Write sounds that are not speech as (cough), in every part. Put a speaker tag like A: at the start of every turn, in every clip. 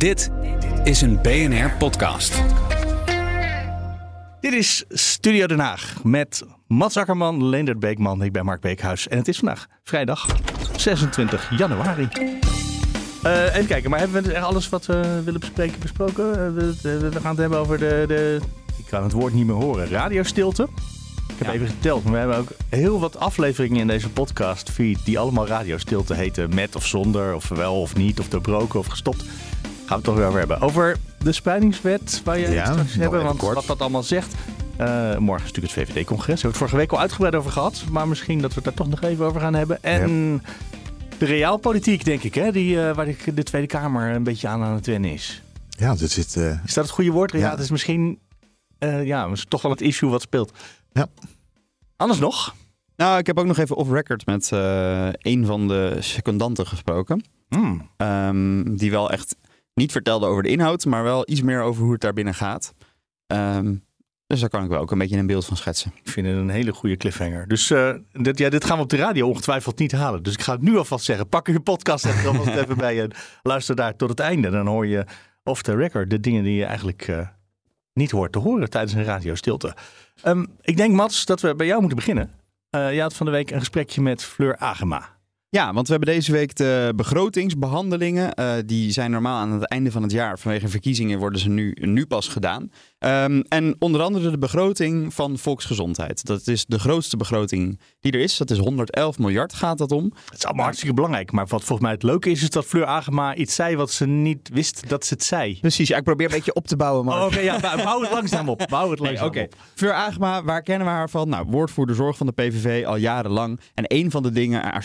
A: Dit is een BNR podcast.
B: Dit is Studio Den Haag met Mats Akkerman, Leendert Beekman. Ik ben Mark Beekhuis en het is vandaag vrijdag 26 januari. Uh, even kijken, maar hebben we echt alles wat we willen bespreken besproken? Uh, we, we, gaan het hebben over de, de, ik kan het woord niet meer horen, radiostilte. Ik heb even geteld, maar we hebben ook heel wat afleveringen in deze podcast feed die allemaal radiostilte heten. Met of zonder, of wel of niet, of doorbroken of gestopt. Gaan we het toch weer over hebben. Over de spreidingswet, waar je ja, het straks hebben, want kort. wat dat allemaal zegt. Uh, morgen is natuurlijk het VVD-congres. Daar hebben we het vorige week al uitgebreid over gehad. Maar misschien dat we het daar toch nog even over gaan hebben. En de realpolitiek, denk ik, hè, die, uh, waar de Tweede Kamer een beetje aan aan het wennen is.
C: Ja, dit zit... Uh...
B: Is dat het goede woord? Ja, ja. het is misschien ja, is toch wel het issue wat speelt.
C: Ja.
B: Anders nog?
D: Nou, ik heb ook nog even off-record met uh, een van de secondanten gesproken.
B: Hmm.
D: Um, die wel echt niet vertelde over de inhoud, maar wel iets meer over hoe het daar binnen gaat. Um, dus daar kan ik wel ook een beetje een beeld van schetsen.
B: Ik vind het een hele goede cliffhanger. Dus uh, dit, ja, dit gaan we op de radio ongetwijfeld niet halen. Dus ik ga het nu alvast zeggen. Pak je podcast even, even bij je. Luister daar tot het einde. Dan hoor je off the record de dingen die je eigenlijk uh, niet hoort te horen tijdens een radiostilte. Um, ik denk, Mats, dat we bij jou moeten beginnen. Uh, je had van de week een gesprekje met Fleur Agema.
D: Ja, want we hebben deze week de begrotingsbehandelingen. Uh, die zijn normaal aan het einde van het jaar. Vanwege verkiezingen worden ze nu, nu pas gedaan. Um, en onder andere de begroting van volksgezondheid. Dat is de grootste begroting die er is. Dat is 111 miljard gaat dat om.
B: Het is allemaal hartstikke belangrijk. Maar wat volgens mij het leuke is, is dat Fleur Agema iets zei wat ze niet wist dat ze het zei.
D: Precies, ja, ik probeer een beetje op te bouwen. Maar...
B: Oh, Oké, okay, ja, bouw het langzaam op. Bouw het langzaam
D: nee, okay. op. Fleur Agema, waar kennen we haar van? Nou, woordvoerder zorg van de PVV al jarenlang. En een van de dingen, haar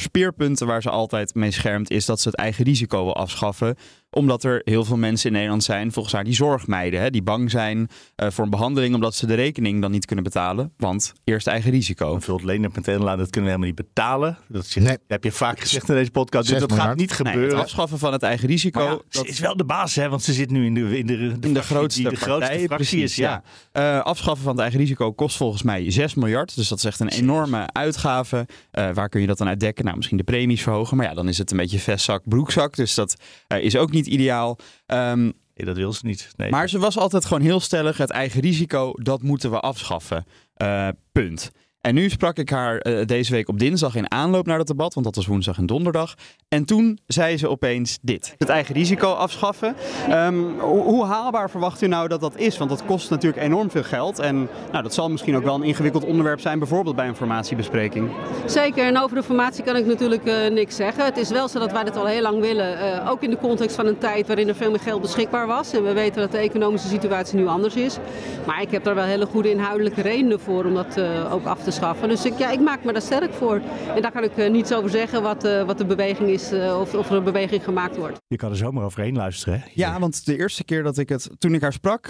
D: waar ze altijd mee schermt, is dat ze het eigen risico wil afschaffen omdat er heel veel mensen in Nederland zijn, volgens haar, die zorgmeiden. Hè, die bang zijn uh, voor een behandeling omdat ze de rekening dan niet kunnen betalen. Want eerst eigen risico.
B: Vult meteen laten, dat kunnen we helemaal niet betalen. Dat, je, nee. heb je vaak gezegd in deze podcast. Dus dat gaat niet gebeuren. Nee,
D: het afschaffen van het eigen risico. Ja,
B: dat is wel de baas, hè, want ze zit nu in de, in de,
D: de, in de grootste, die de grootste partij, fractie is. Ja. ja. Uh, afschaffen van het eigen risico kost volgens mij 6 miljard. Dus dat is echt een enorme uitgave. Uh, waar kun je dat dan uitdekken? Nou, misschien de premies verhogen. Maar ja, dan is het een beetje vestzak, broekzak. Dus dat is ook niet ideaal.
B: Um, nee, dat wil ze niet. Nee.
D: Maar ze was altijd gewoon heel stellig: het eigen risico, dat moeten we afschaffen. Uh, punt. En nu sprak ik haar uh, deze week op dinsdag in aanloop naar dat debat, want dat was woensdag en donderdag. En toen zei ze opeens dit. Het eigen risico afschaffen. Um, hoe, haalbaar verwacht u nou dat dat is? Want dat kost natuurlijk enorm veel geld. En nou, dat zal misschien ook wel een ingewikkeld onderwerp zijn, bijvoorbeeld bij een formatiebespreking.
E: Zeker, en over de formatie kan ik natuurlijk uh, niks zeggen. Het is wel zo dat wij dit al heel lang willen. Uh, ook in de context van een tijd waarin er veel meer geld beschikbaar was. En we weten dat de economische situatie nu anders is. Maar ik heb daar wel hele goede inhoudelijke redenen voor om dat ook af te schaffen. Dus ik, ja, ik maak me daar sterk voor. En daar kan ik uh, niets over zeggen wat, uh, wat de beweging is uh, of, of er een beweging gemaakt wordt.
B: Je kan er zomaar overheen luisteren. Hè?
D: Ja, want de eerste keer dat ik het, toen ik haar sprak,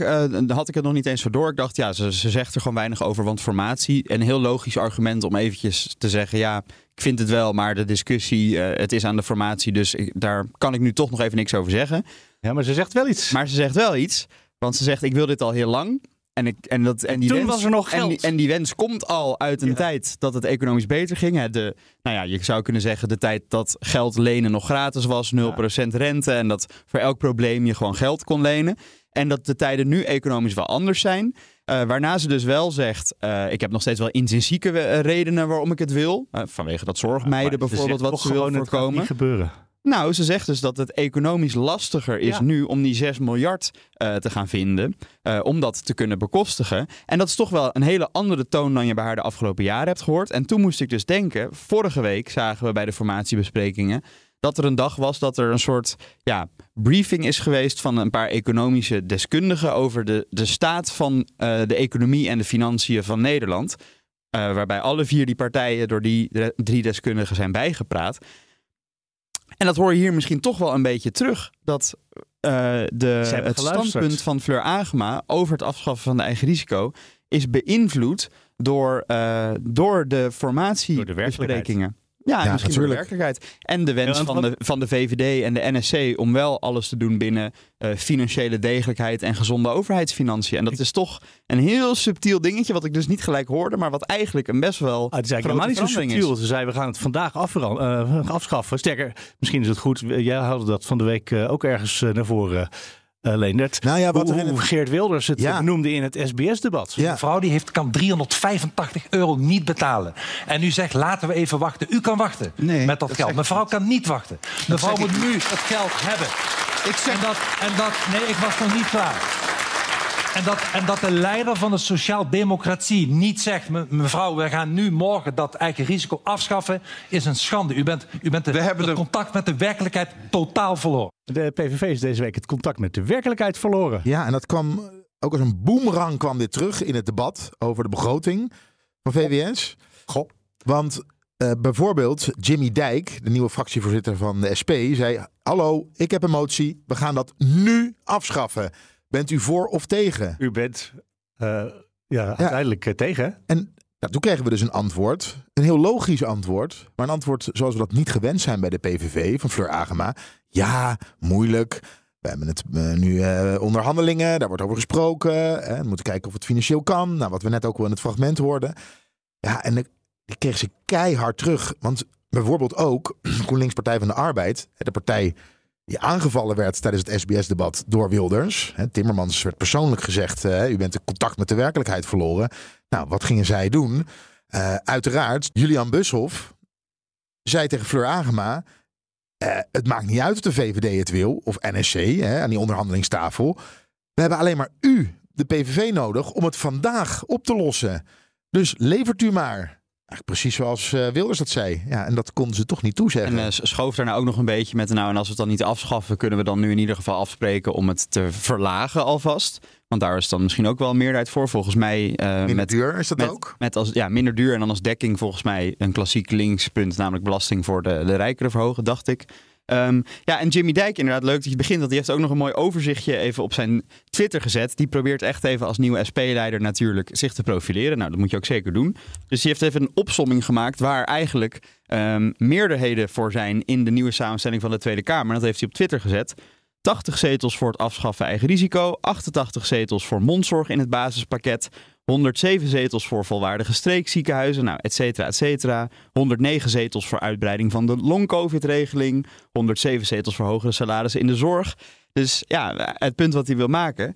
D: had ik het nog niet eens zo door. Ik dacht, ja, ze, ze zegt er gewoon weinig over, want formatie. Een heel logisch argument om eventjes te zeggen, ja, ik vind het wel, maar de discussie, het is aan de formatie, dus ik, daar kan ik nu toch nog even niks over zeggen.
B: Ja, maar ze zegt wel iets.
D: Maar ze zegt wel iets, want ze zegt, ik wil dit al heel lang. En, ik, en, dat, en, die
B: Toen
D: wens,
B: was er nog geld.
D: En die, en die, wens komt al uit een ja. tijd dat het economisch beter ging. De, nou ja, je zou kunnen zeggen de tijd dat geld lenen nog gratis was. 0% ja. rente. En dat voor elk probleem je gewoon geld kon lenen. En dat de tijden nu economisch wel anders zijn. Uh, waarna ze dus wel zegt, uh, ik heb nog steeds wel intrinsieke uh, redenen waarom ik het wil. vanwege dat zorgmeiden ja, bijvoorbeeld wat ze wil voorkomen.
B: Het niet gebeuren.
D: Nou, ze zegt dus dat het economisch lastiger is ja. nu om die 6 miljard uh, te gaan vinden. Uh, om dat te kunnen bekostigen. En dat is toch wel een hele andere toon dan je bij haar de afgelopen jaren hebt gehoord. En toen moest ik dus denken, vorige week zagen we bij de formatiebesprekingen dat er een dag was dat er een soort ja, briefing is geweest van een paar economische deskundigen over de, de staat van uh, de economie en de financiën van Nederland. Uh, waarbij alle vier die partijen door die drie deskundigen zijn bijgepraat. En dat hoor je hier misschien toch wel een beetje terug. Dat uh, de, het standpunt van Fleur Agema over het afschaffen van de eigen risico is beïnvloed door, uh, door de formatiebesprekingen. Ja, en
C: Ja,
D: misschien voor de
C: natuurlijk.
D: werkelijkheid. En de wens
B: Ja,
D: van, de, van de VVD en de NSC om wel alles te doen binnen eh, financiële degelijkheid en gezonde overheidsfinanciën. En dat is toch een heel subtiel dingetje, wat ik dus niet gelijk hoorde, maar wat eigenlijk een best wel.
B: Ah, het is eigenlijk helemaal niet zo
D: verandering is.
B: subtiel. Ze zeiden, we gaan het vandaag eh, afschaffen. Sterker, misschien is het goed. Jij haalde dat van de week eh, ook ergens eh, naar voren, eh Leendert.
C: Nou ja, wat
B: hoe,
C: er in
B: hoe
C: het-
B: Geert Wilders het
C: Ja.
B: noemde in het SBS-debat.
C: Ja.
F: Een vrouw die heeft, kan 385 euro niet betalen. En u zegt, laten we even wachten. U kan wachten
D: Nee,
F: met dat,
D: dat
F: geld. Mevrouw kan niet wachten. Mevrouw
D: ik
F: moet nu het geld hebben.
D: Ik zeg
F: En dat, en dat, nee, ik was nog niet klaar. En dat, en dat de leider van de sociaal-democratie niet zegt... "Me- mevrouw, we gaan nu morgen dat eigen risico afschaffen... is een schande. U bent, u bent de,
G: We hebben
F: het contact met de werkelijkheid totaal verloren.
B: De PVV is deze week het contact met de werkelijkheid verloren.
C: Ja, en dat kwam ook als een boemerang kwam dit terug in het debat over de begroting van VWS.
B: Goh.
C: Want eh, bijvoorbeeld Jimmy Dijk, de nieuwe fractievoorzitter van de SP, zei: Hallo, ik heb een motie. We gaan dat nu afschaffen. Bent u voor of tegen?
B: U bent eh, ja, uiteindelijk eh, tegen.
C: En nou, toen kregen we dus een antwoord. Een heel logisch antwoord. Maar een antwoord zoals we dat niet gewend zijn bij de PVV van Fleur Agema. Ja, moeilijk. We hebben het eh, nu eh, onderhandelingen. Daar wordt over gesproken. Hè. We moeten kijken of het financieel kan. Nou, wat we net ook wel in het fragment hoorden. Ja, en ik- kreeg ze keihard terug. Want bijvoorbeeld ook (clears throat) GroenLinks Partij van de Arbeid. De partij die aangevallen werd tijdens het SBS-debat door Wilders. Timmermans werd persoonlijk gezegd... eh, u bent de contact met de werkelijkheid verloren. Nou, wat gingen zij doen? Uiteraard, Julian Bushoff zei tegen Fleur Agema... eh, het maakt niet uit of de VVD het wil, of NSC, hè, aan die onderhandelingstafel. We hebben alleen maar u, de PVV, nodig om het vandaag op te lossen. Dus levert u maar. Eigenlijk precies zoals eh, Wilders dat zei. Ja, en dat konden ze toch niet toezeggen.
D: En eh, schoof daar nou ook nog een beetje met, nou en als we het dan niet afschaffen, kunnen we dan nu in ieder geval afspreken om het te verlagen alvast. Want daar is dan misschien ook wel een meerderheid voor. Volgens mij eh,
C: Minder
D: met,
C: duur is dat
D: met,
C: ook?
D: met als, ja, minder duur en dan als dekking volgens mij een klassiek linkspunt, namelijk belasting voor de, de rijkeren verhogen, dacht ik. Ehm, ja, en Jimmy Dijk, inderdaad, leuk dat je begint. Want die heeft ook nog een mooi overzichtje even op zijn Twitter gezet. Die probeert echt even als nieuwe SP-leider natuurlijk zich te profileren. Nou, dat moet je ook zeker doen. Dus die heeft even een opsomming gemaakt waar eigenlijk ehm, meerderheden voor zijn in de nieuwe samenstelling van de Tweede Kamer. Dat heeft hij op Twitter gezet. 80 zetels voor het afschaffen eigen risico, 88 zetels voor mondzorg in het basispakket, 107 zetels voor volwaardige streekziekenhuizen, nou, et cetera, et cetera. 109 zetels voor uitbreiding van de long-covid-regeling, 107 zetels voor hogere salarissen in de zorg. Dus ja, het punt wat hij wil maken,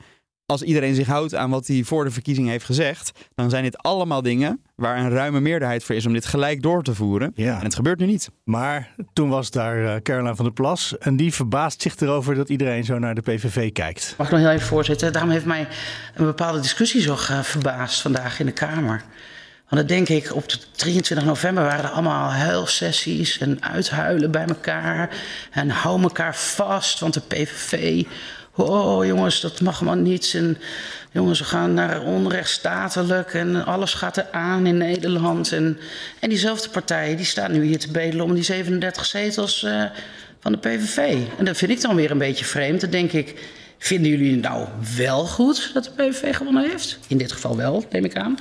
D: als iedereen zich houdt aan wat hij voor de verkiezing heeft gezegd, dan zijn dit allemaal dingen waar een ruime meerderheid voor is om dit gelijk door te voeren.
B: Ja.
D: En het gebeurt nu niet.
B: Maar toen was daar eh, Caroline van der Plas. En die verbaast zich erover dat iedereen zo naar de PVV kijkt.
H: Mag ik nog heel even voorzitten? Daarom heeft mij een bepaalde discussie zo verbaasd vandaag in de Kamer. Want dan denk ik, op de 23 november waren er allemaal huilsessies en uithuilen bij elkaar. En hou elkaar vast, want de PVV... Oh jongens, dat mag maar niet. En jongens, we gaan naar onrechtstatelijk en alles gaat er aan in Nederland. En, en diezelfde partijen, die staan nu hier te bedelen om die 37 zetels eh, van de PVV. En dat vind ik dan weer een beetje vreemd. Dan denk ik, vinden jullie nou wel goed dat de PVV gewonnen heeft? In dit geval wel, neem ik aan.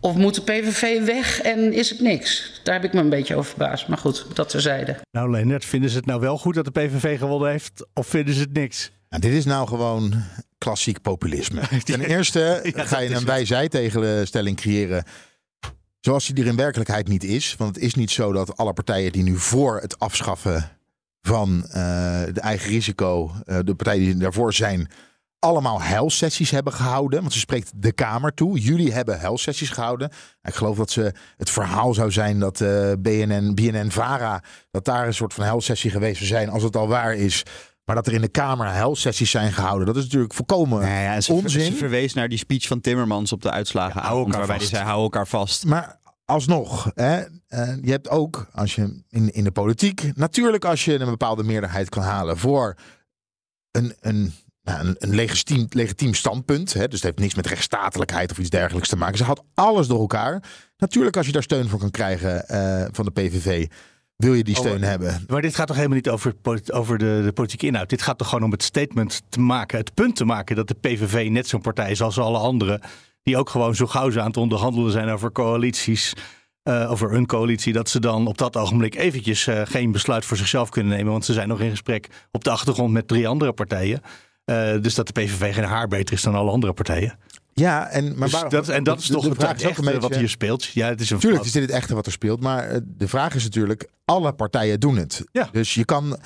H: Of moet de PVV weg en is het niks? Daar heb ik me een beetje over verbaasd. Maar goed, dat terzijde.
B: Nou Leonard, vinden ze het nou wel goed dat de PVV gewonnen heeft? Of vinden ze het niks?
C: Nou, dit is nou gewoon klassiek populisme. (laughs) Ten eerste ga je een wij-zij tegenstelling creëren. Zoals die er in werkelijkheid niet is. Want het is niet zo dat alle partijen die nu voor het afschaffen van eh, de eigen risico, eh, de partijen die daarvoor zijn, allemaal huilsessies hebben gehouden. Want ze spreekt de Kamer toe. Jullie hebben huilsessies gehouden. Ik geloof dat ze het verhaal zou zijn dat eh, BNN, BNN-VARA, dat daar een soort van huilsessie geweest zou zijn, als het al waar is. Maar dat er in de Kamer huilsessies zijn gehouden, dat is natuurlijk volkomen
D: Nou ja, ze,
C: onzin.
D: ze verwees naar die speech van Timmermans op de uitslagen.
B: hou elkaar
D: waarbij
B: vast.
D: hij zei: hou elkaar vast.
C: Maar alsnog, hè, eh, je hebt ook, als je in, in de politiek, natuurlijk als je een bepaalde meerderheid kan halen voor een, een, nou, een, een legitiem, legitiem standpunt. Hè, dus het heeft niks met rechtsstatelijkheid of iets dergelijks te maken. Ze had alles door elkaar. Natuurlijk als je daar steun voor kan krijgen eh, van de PVV, wil je die steun hebben.
B: Maar dit gaat toch helemaal niet over, over de, de politieke inhoud. Dit gaat toch gewoon om het statement te maken, het punt te maken dat de PVV net zo'n partij is als alle anderen. Die ook gewoon zo gauw ze aan het onderhandelen zijn over coalities. eh, over een coalitie, dat ze dan op dat ogenblik eventjes eh, geen besluit voor zichzelf kunnen nemen. Want ze zijn nog in gesprek op de achtergrond met drie andere partijen. Eh, dus dat de PVV geen haar beter is dan alle andere partijen.
C: Ja, en, maar
B: Dus
C: waarom-
B: dat, en dat is toch
C: de
B: het
C: vraag ook
B: echte
C: beetje-
B: wat hier speelt. Ja, het is een
C: Tuurlijk
B: fout.
C: is dit het echte wat er speelt. Maar eh, de vraag is natuurlijk, alle partijen doen het.
B: Ja.
C: Dus je kan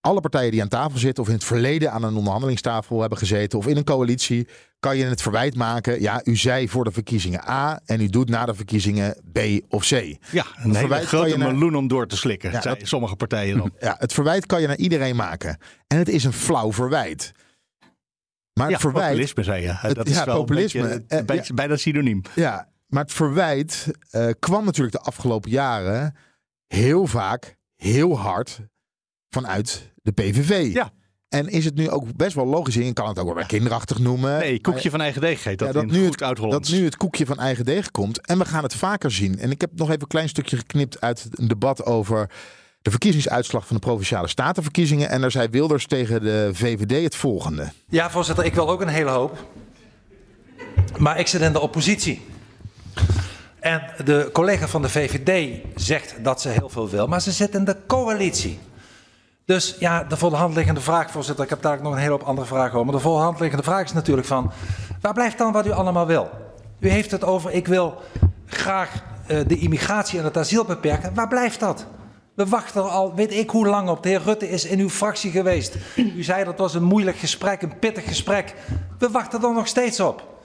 C: alle partijen die aan tafel zitten... of in het verleden aan een onderhandelingstafel hebben gezeten... of in een coalitie, kan je het verwijt maken... ja, u zei voor de verkiezingen A... en u doet na de verkiezingen B of C.
B: Ja, een hele grote
C: naar-
B: meloen om door te slikken,
C: Ja, dat-
B: sommige partijen dan.
C: Ja, het verwijt kan je naar iedereen maken. En het is een flauw verwijt. Maar
B: Ja,
C: het verwijt...
B: populisme zei je.
C: Het-
B: dat is
C: ja,
B: wel
C: populisme.
B: een beetje,
C: Eh,
B: beetje bijna synoniem.
C: Ja, maar het verwijt eh, kwam natuurlijk de afgelopen jaren... heel vaak, heel hard vanuit de PVV.
B: Ja.
C: En is het nu ook best wel logisch in, je kan het ook wel weer kinderachtig noemen.
B: Nee, koekje van eigen deeg heet dat,
C: Ja, dat, nu
B: goed
C: het, dat nu het koekje van eigen deeg komt. En we gaan het vaker zien. En ik heb nog even een klein stukje geknipt uit een debat over de verkiezingsuitslag van de provinciale statenverkiezingen. En daar zei Wilders tegen de VVD het volgende.
F: Ja, voorzitter, ik wil ook een hele hoop. Maar ik zit in de oppositie. En de collega van de VVD zegt dat ze heel veel wil, maar ze zit in de coalitie. Dus ja, de voor de hand liggende vraag, voorzitter, ik heb daar nog een hele hoop andere vragen over. Maar de voor de hand liggende vraag is natuurlijk van, waar blijft dan wat u allemaal wil? U heeft het over, ik wil graag eh, de immigratie en het asiel beperken. Waar blijft dat? We wachten al, weet ik hoe lang op. De heer Rutte is in uw fractie geweest. U zei dat was een moeilijk gesprek, een pittig gesprek. We wachten er nog steeds op.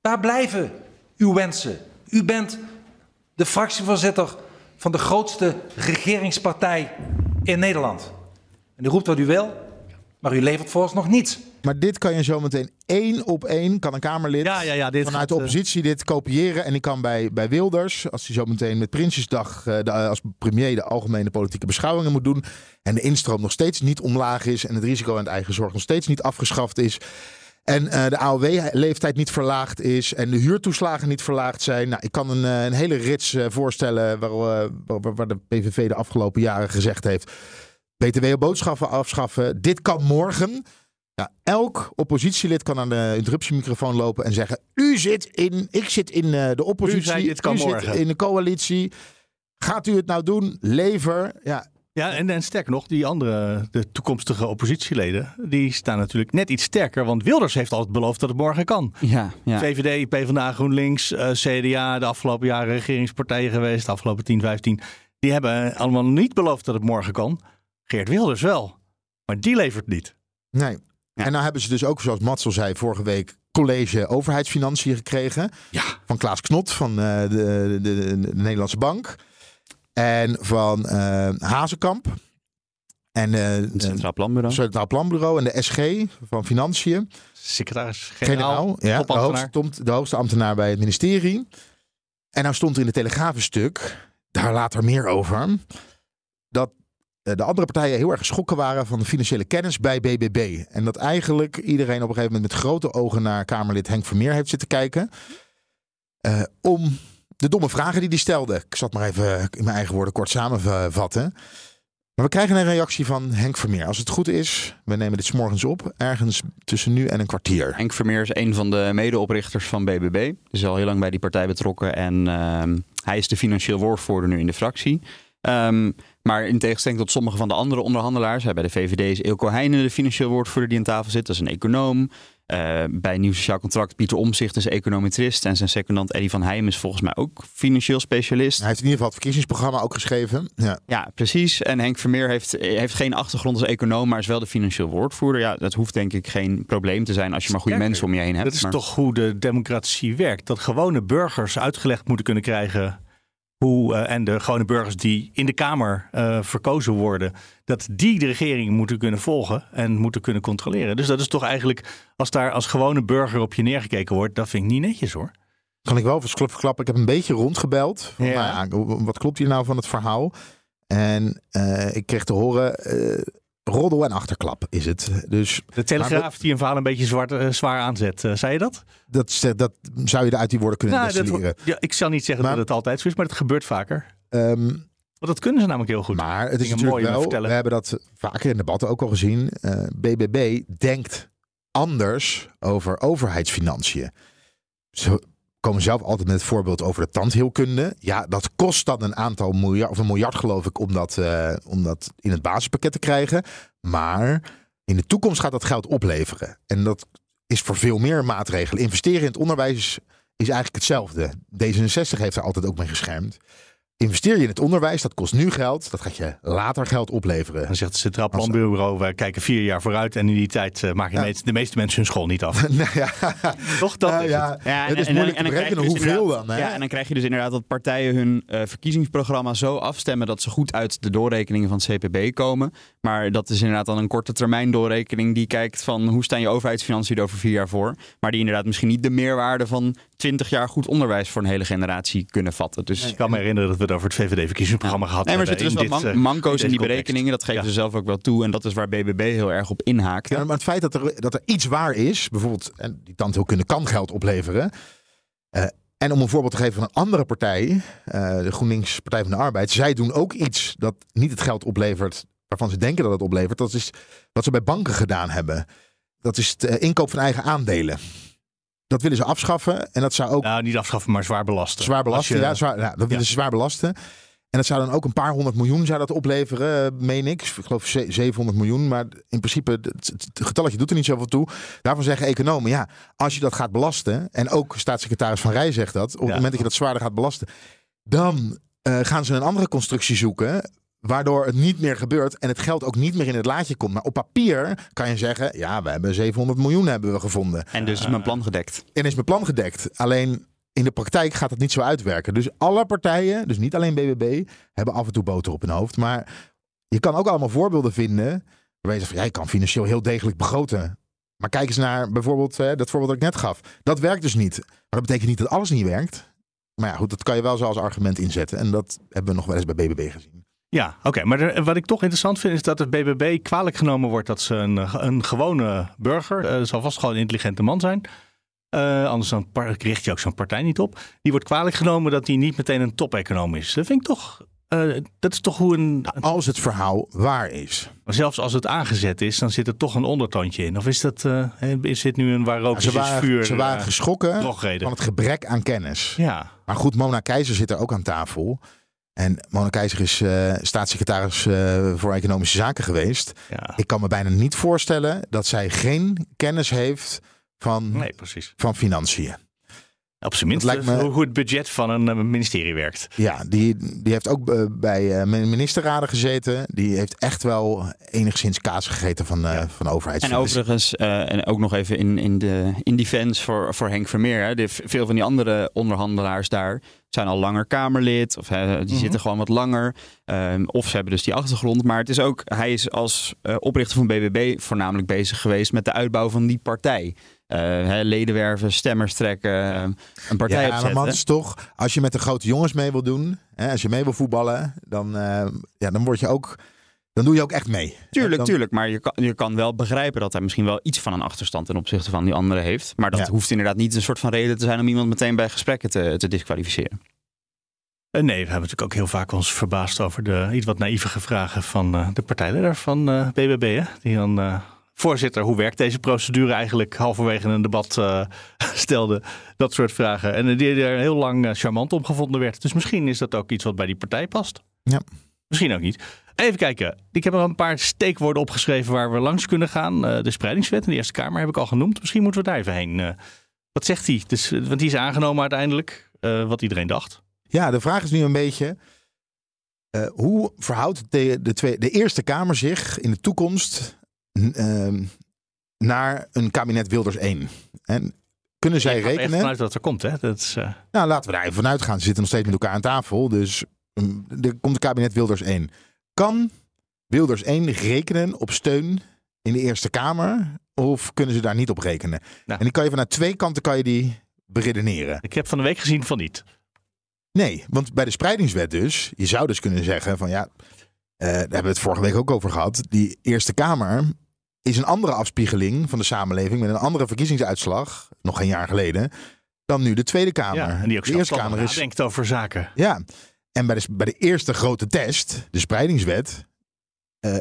F: Waar blijven uw wensen? U bent de fractievoorzitter van de grootste regeringspartij in Nederland. En u roept wat u wil, maar u levert volgens nog niets.
C: Maar dit kan je zometeen één op één, kan een Kamerlid
B: Ja, ja, ja, dit
C: vanuit
B: gaat,
C: de
B: eh,
C: oppositie dit kopiëren. En die kan bij, bij Wilders, als hij zo meteen met Prinsjesdag eh, de, als premier de algemene politieke beschouwingen moet doen. En de instroom nog steeds niet omlaag is. En het risico aan het eigen zorg nog steeds niet afgeschaft is. En eh, de AOW-leeftijd niet verlaagd is. En de huurtoeslagen niet verlaagd zijn. Nou, ik kan een, eh, een hele rits eh, voorstellen waar, eh, waar, waar de PVV de afgelopen jaren gezegd heeft. BTW op boodschappen afschaffen. Dit kan morgen. Ja, elk oppositielid kan aan de interruptiemicrofoon lopen en zeggen: U zit in, ik zit in eh, de oppositie.
B: zei, dit kan
C: u zit
B: morgen."
C: in de coalitie. Gaat u het nou doen? Lever. Ja,
B: Ja, en, en sterker nog, die andere, de toekomstige oppositieleden, die staan natuurlijk net iets sterker. Want Wilders heeft altijd beloofd dat het morgen kan.
D: Ja, ja.
B: VVD, PvdA, GroenLinks, eh, CDA, de afgelopen jaren regeringspartijen geweest, de afgelopen 10, 15. Die hebben allemaal niet beloofd dat het morgen kan. Geert Wilders wel. Maar die levert niet.
C: nee.
D: Ja.
C: En nou hebben ze dus ook, zoals Mats al zei, vorige week college overheidsfinanciën gekregen.
B: Ja.
C: Van Klaas Knot van eh, de, de, de, de Nederlandse Bank. En van eh, Hazekamp. En eh,
D: Het Centraal Planbureau.
C: Centraal Planbureau en de SG van Financiën.
B: Secretaris-generaal,
C: Generaal, ja, de, hoogste, de hoogste ambtenaar bij het ministerie. En nou stond er in de Telegraaf een stuk, daar later meer over, dat de andere partijen heel erg geschrokken waren van de financiële kennis bij BBB. En dat eigenlijk iedereen op een gegeven moment met grote ogen naar Kamerlid Henk Vermeer heeft zitten kijken. eh, om de domme vragen die hij stelde. Ik zat maar even in mijn eigen woorden kort samenvatten. Maar we krijgen een reactie van Henk Vermeer. Als het goed is, we nemen dit 's morgens op, ergens tussen nu en een kwartier.
D: Henk Vermeer is een van de medeoprichters van BBB. Is al heel lang bij die partij betrokken en ehm, hij is de financieel woordvoerder nu in de fractie. Ehm, maar in tegenstelling tot sommige van de andere onderhandelaars, hè, bij de VVD is Ilko Heijnen de financieel woordvoerder die aan tafel zit. Dat is een econoom. Eh, bij Nieuw Sociaal Contract Pieter Omzicht is econometrist. En zijn secondant Eddie van Heijm is volgens mij ook financieel specialist.
C: Hij heeft in ieder geval het verkiezingsprogramma ook geschreven. Ja.
D: Ja, precies. En Henk Vermeer heeft, heeft geen achtergrond als econoom, maar is wel de financieel woordvoerder. Ja, dat hoeft denk ik geen probleem te zijn als je maar goede
B: Sterker,
D: mensen om je heen hebt.
B: Dat is
D: maar...
B: toch hoe de democratie werkt. Dat gewone burgers uitgelegd moeten kunnen krijgen hoe, eh, en de gewone burgers die in de Kamer eh, verkozen worden, dat die de regering moeten kunnen volgen en moeten kunnen controleren. Dus dat is toch eigenlijk, als daar als gewone burger op je neergekeken wordt, dat vind ik niet netjes hoor.
C: Kan ik wel verklap- verklappen. Ik heb een beetje rondgebeld. Van,
B: Ja.
C: nou ja, wat klopt hier nou van het verhaal? En eh, ik kreeg te horen, roddel en achterklap is het. Dus
B: De Telegraaf die een verhaal een beetje zwart, eh, zwaar aanzet, eh, zei je dat?
C: dat, dat zou je uit die woorden kunnen
B: Nou, dat, ja, ik zal niet zeggen
C: Maar-
B: dat het altijd zo is, maar het gebeurt vaker.
C: Ehm,
B: Want dat kunnen ze namelijk heel goed.
C: maar het is natuurlijk wel,
B: vertellen.
C: we hebben dat vaker in debatten ook al gezien. eh, BBB denkt anders over overheidsfinanciën. Zo komen zelf altijd met het voorbeeld over de tandheelkunde. Ja, dat kost dan een aantal miljard, of een miljard geloof ik, om dat, eh, om dat in het basispakket te krijgen. Maar in de toekomst gaat dat geld opleveren. En dat is voor veel meer maatregelen. Investeren in het onderwijs is, eigenlijk hetzelfde. D66 heeft er altijd ook mee geschermd. Investeer je in het onderwijs, dat kost nu geld. Dat gaat je later geld opleveren.
B: Dan zegt het Centraal Planbureau, wij kijken vier jaar vooruit en in die tijd uh, maken
C: Ja.
B: de meeste mensen hun school niet af. (laughs)
C: nou ja, (laughs)
B: Toch dat
C: nou
B: is
C: ja,
B: het.
D: Ja,
C: het is moeilijk te
D: krijg je
C: berekenen
D: dus
C: hoeveel dan. Hè?
D: Ja, en dan krijg je dus inderdaad dat partijen hun eh, verkiezingsprogramma zo afstemmen dat ze goed uit de doorrekeningen van het CPB komen. Maar dat is inderdaad dan een korte termijn doorrekening die kijkt van hoe staan je overheidsfinanciën er over vier jaar voor. Maar die inderdaad misschien niet de meerwaarde van 20 jaar goed onderwijs voor een hele generatie kunnen vatten. Dus
B: Ik kan me herinneren dat we het over het VVD-verkiezingsprogramma gehad
D: Nee, maar er
B: hebben.
D: zitten dus man-
B: eh,
D: manco's in die berekeningen. Dat geven
B: Ja.
D: ze zelf ook wel toe. En dat is waar BBB heel erg op inhaakt.
C: Ja, maar het feit dat er, dat er iets waar is, bijvoorbeeld, en die tandheelkunde kan geld opleveren. eh, en om een voorbeeld te geven van een andere partij, eh, de GroenLinks Partij van de Arbeid, zij doen ook iets dat niet het geld oplevert waarvan ze denken dat het oplevert. Dat is wat ze bij banken gedaan hebben. Dat is het eh, inkoop van eigen aandelen. Dat willen ze afschaffen en dat zou ook
B: Nou, niet afschaffen, maar zwaar belasten.
C: Zwaar belasten,
B: je-
C: ja, zwaar, ja, dat willen ze zwaar belasten. En dat zou dan ook een paar honderd miljoen zou dat opleveren, meen ik. Ik geloof ze- 700 miljoen, maar in principe, het, getalletje doet er niet zoveel toe. Daarvan zeggen economen, ja, als je dat gaat belasten, en ook staatssecretaris Van Rij zegt dat, op het
B: Ja.
C: moment dat je dat zwaarder gaat belasten, dan eh, gaan ze een andere constructie zoeken, waardoor het niet meer gebeurt en het geld ook niet meer in het laadje komt. Maar op papier kan je zeggen, ja, we hebben 700 miljoen hebben we gevonden.
D: En dus is mijn plan gedekt.
C: En is mijn plan gedekt. Alleen in de praktijk gaat het niet zo uitwerken. Dus alle partijen, dus niet alleen BBB, hebben af en toe boter op hun hoofd. Maar je kan ook allemaal voorbeelden vinden. Waarbij je zegt van ja, kan financieel heel degelijk begroten. Maar kijk eens naar bijvoorbeeld hè, dat voorbeeld dat ik net gaf. Dat werkt dus niet. Maar dat betekent niet dat alles niet werkt. Maar ja, goed, dat kan je wel zo als argument inzetten. En dat hebben we nog wel eens bij BBB gezien.
B: Ja, oké. Maar er- wat ik toch interessant vind is dat het BBB kwalijk genomen wordt dat ze een, een gewone burger, eh zal vast gewoon een intelligente man zijn. eh, anders dan richt je ook zo'n partij niet op. Die wordt kwalijk genomen dat hij niet meteen een top-econoom is. Dat vind ik toch, eh, dat is toch hoe een,
C: Als het verhaal waar is.
B: maar zelfs als het aangezet is, dan zit er toch een ondertoontje in. Of is dat, is dit nu een waar
C: Ze waren,
B: vuur?
C: ze waren geschrokken van het gebrek aan kennis.
B: Ja,
C: Maar goed, Mona Keizer zit er ook aan tafel. En Mona Keizer is eh, staatssecretaris eh, voor Economische Zaken geweest.
B: ja.
C: Ik kan me bijna niet voorstellen dat zij geen kennis heeft van,
B: Nee, precies.
C: van financiën.
B: Op zijn minst
C: lijkt me-
B: hoe het budget van een eh, ministerie werkt.
C: Ja, die, die heeft ook eh, bij eh, ministerraden gezeten. Die heeft echt wel enigszins kaas gegeten van, eh van
D: En
C: overheidsfinanciën.
D: overigens, eh, en ook nog even in, in, de, in defense voor, voor Henk Vermeer. Hè, de, veel van die andere onderhandelaars daar zijn al langer Kamerlid. Of hè, die zitten gewoon wat langer. Ehm, of ze hebben dus die achtergrond. Maar het is ook, hij is als eh, oprichter van BBB voornamelijk bezig geweest met de uitbouw van die partij. Eh, hè, leden werven, stemmers trekken, eh, een partij
C: Ja, maar
D: opzetten.
C: is toch, als je met de grote jongens mee wil doen, hè, als je mee wil voetballen, dan, eh, ja, dan word je ook, dan doe je ook echt mee.
D: Tuurlijk,
C: Dan-
D: tuurlijk. Maar je kan, je kan wel begrijpen dat hij misschien wel iets van een achterstand ten opzichte van die anderen heeft. Maar dat
C: Ja.
D: hoeft inderdaad niet een soort van reden te zijn om iemand meteen bij gesprekken te, te disqualificeren.
B: Eh, nee, we hebben natuurlijk ook heel vaak ons verbaasd over de iets wat naïevige vragen van eh, de partijleider van eh, BBB. Hè? Die dan, eh, voorzitter, hoe werkt deze procedure eigenlijk halverwege een debat eh, (laughs) stelde. Dat soort vragen. En die er heel lang charmant om gevonden werd. Dus misschien is dat ook iets wat bij die partij past.
C: Ja.
B: Misschien ook niet. Even kijken. Ik heb er een paar steekwoorden opgeschreven waar we langs kunnen gaan. Eh, de spreidingswet in de Eerste Kamer heb ik al genoemd. Misschien moeten we daar even heen. Eh, wat zegt hij? Dus, eh, want die is aangenomen uiteindelijk. eh, wat iedereen dacht.
C: Ja, de vraag is nu een beetje, hoe verhoudt de, de, twee, de Eerste Kamer zich in de toekomst ehm, naar een kabinet Wilders 1? En kunnen zij
B: echt
C: rekenen?
B: vanuit dat er komt, hè? Dat is,
C: Nou, laten we daar even vanuit gaan. Ze zitten nog steeds met elkaar aan tafel. Dus mm, er komt een kabinet Wilders 1. Kan Wilders 1 rekenen op steun in de Eerste Kamer? Of kunnen ze daar niet op rekenen?
B: Nou.
C: En die kan je vanuit twee kanten kan je die beredeneren.
B: ik heb van de week gezien van niet.
C: Nee, want bij de spreidingswet dus, je zou dus kunnen zeggen van ja, eh, daar hebben we het vorige week ook over gehad. Die Eerste Kamer is een andere afspiegeling van de samenleving met een andere verkiezingsuitslag, nog geen jaar geleden, dan nu de Tweede Kamer.
B: Ja, en die ook
C: de Eerste Kamer is
B: nadenkt over zaken.
C: Ja, en bij de, bij de eerste grote test, de spreidingswet, eh,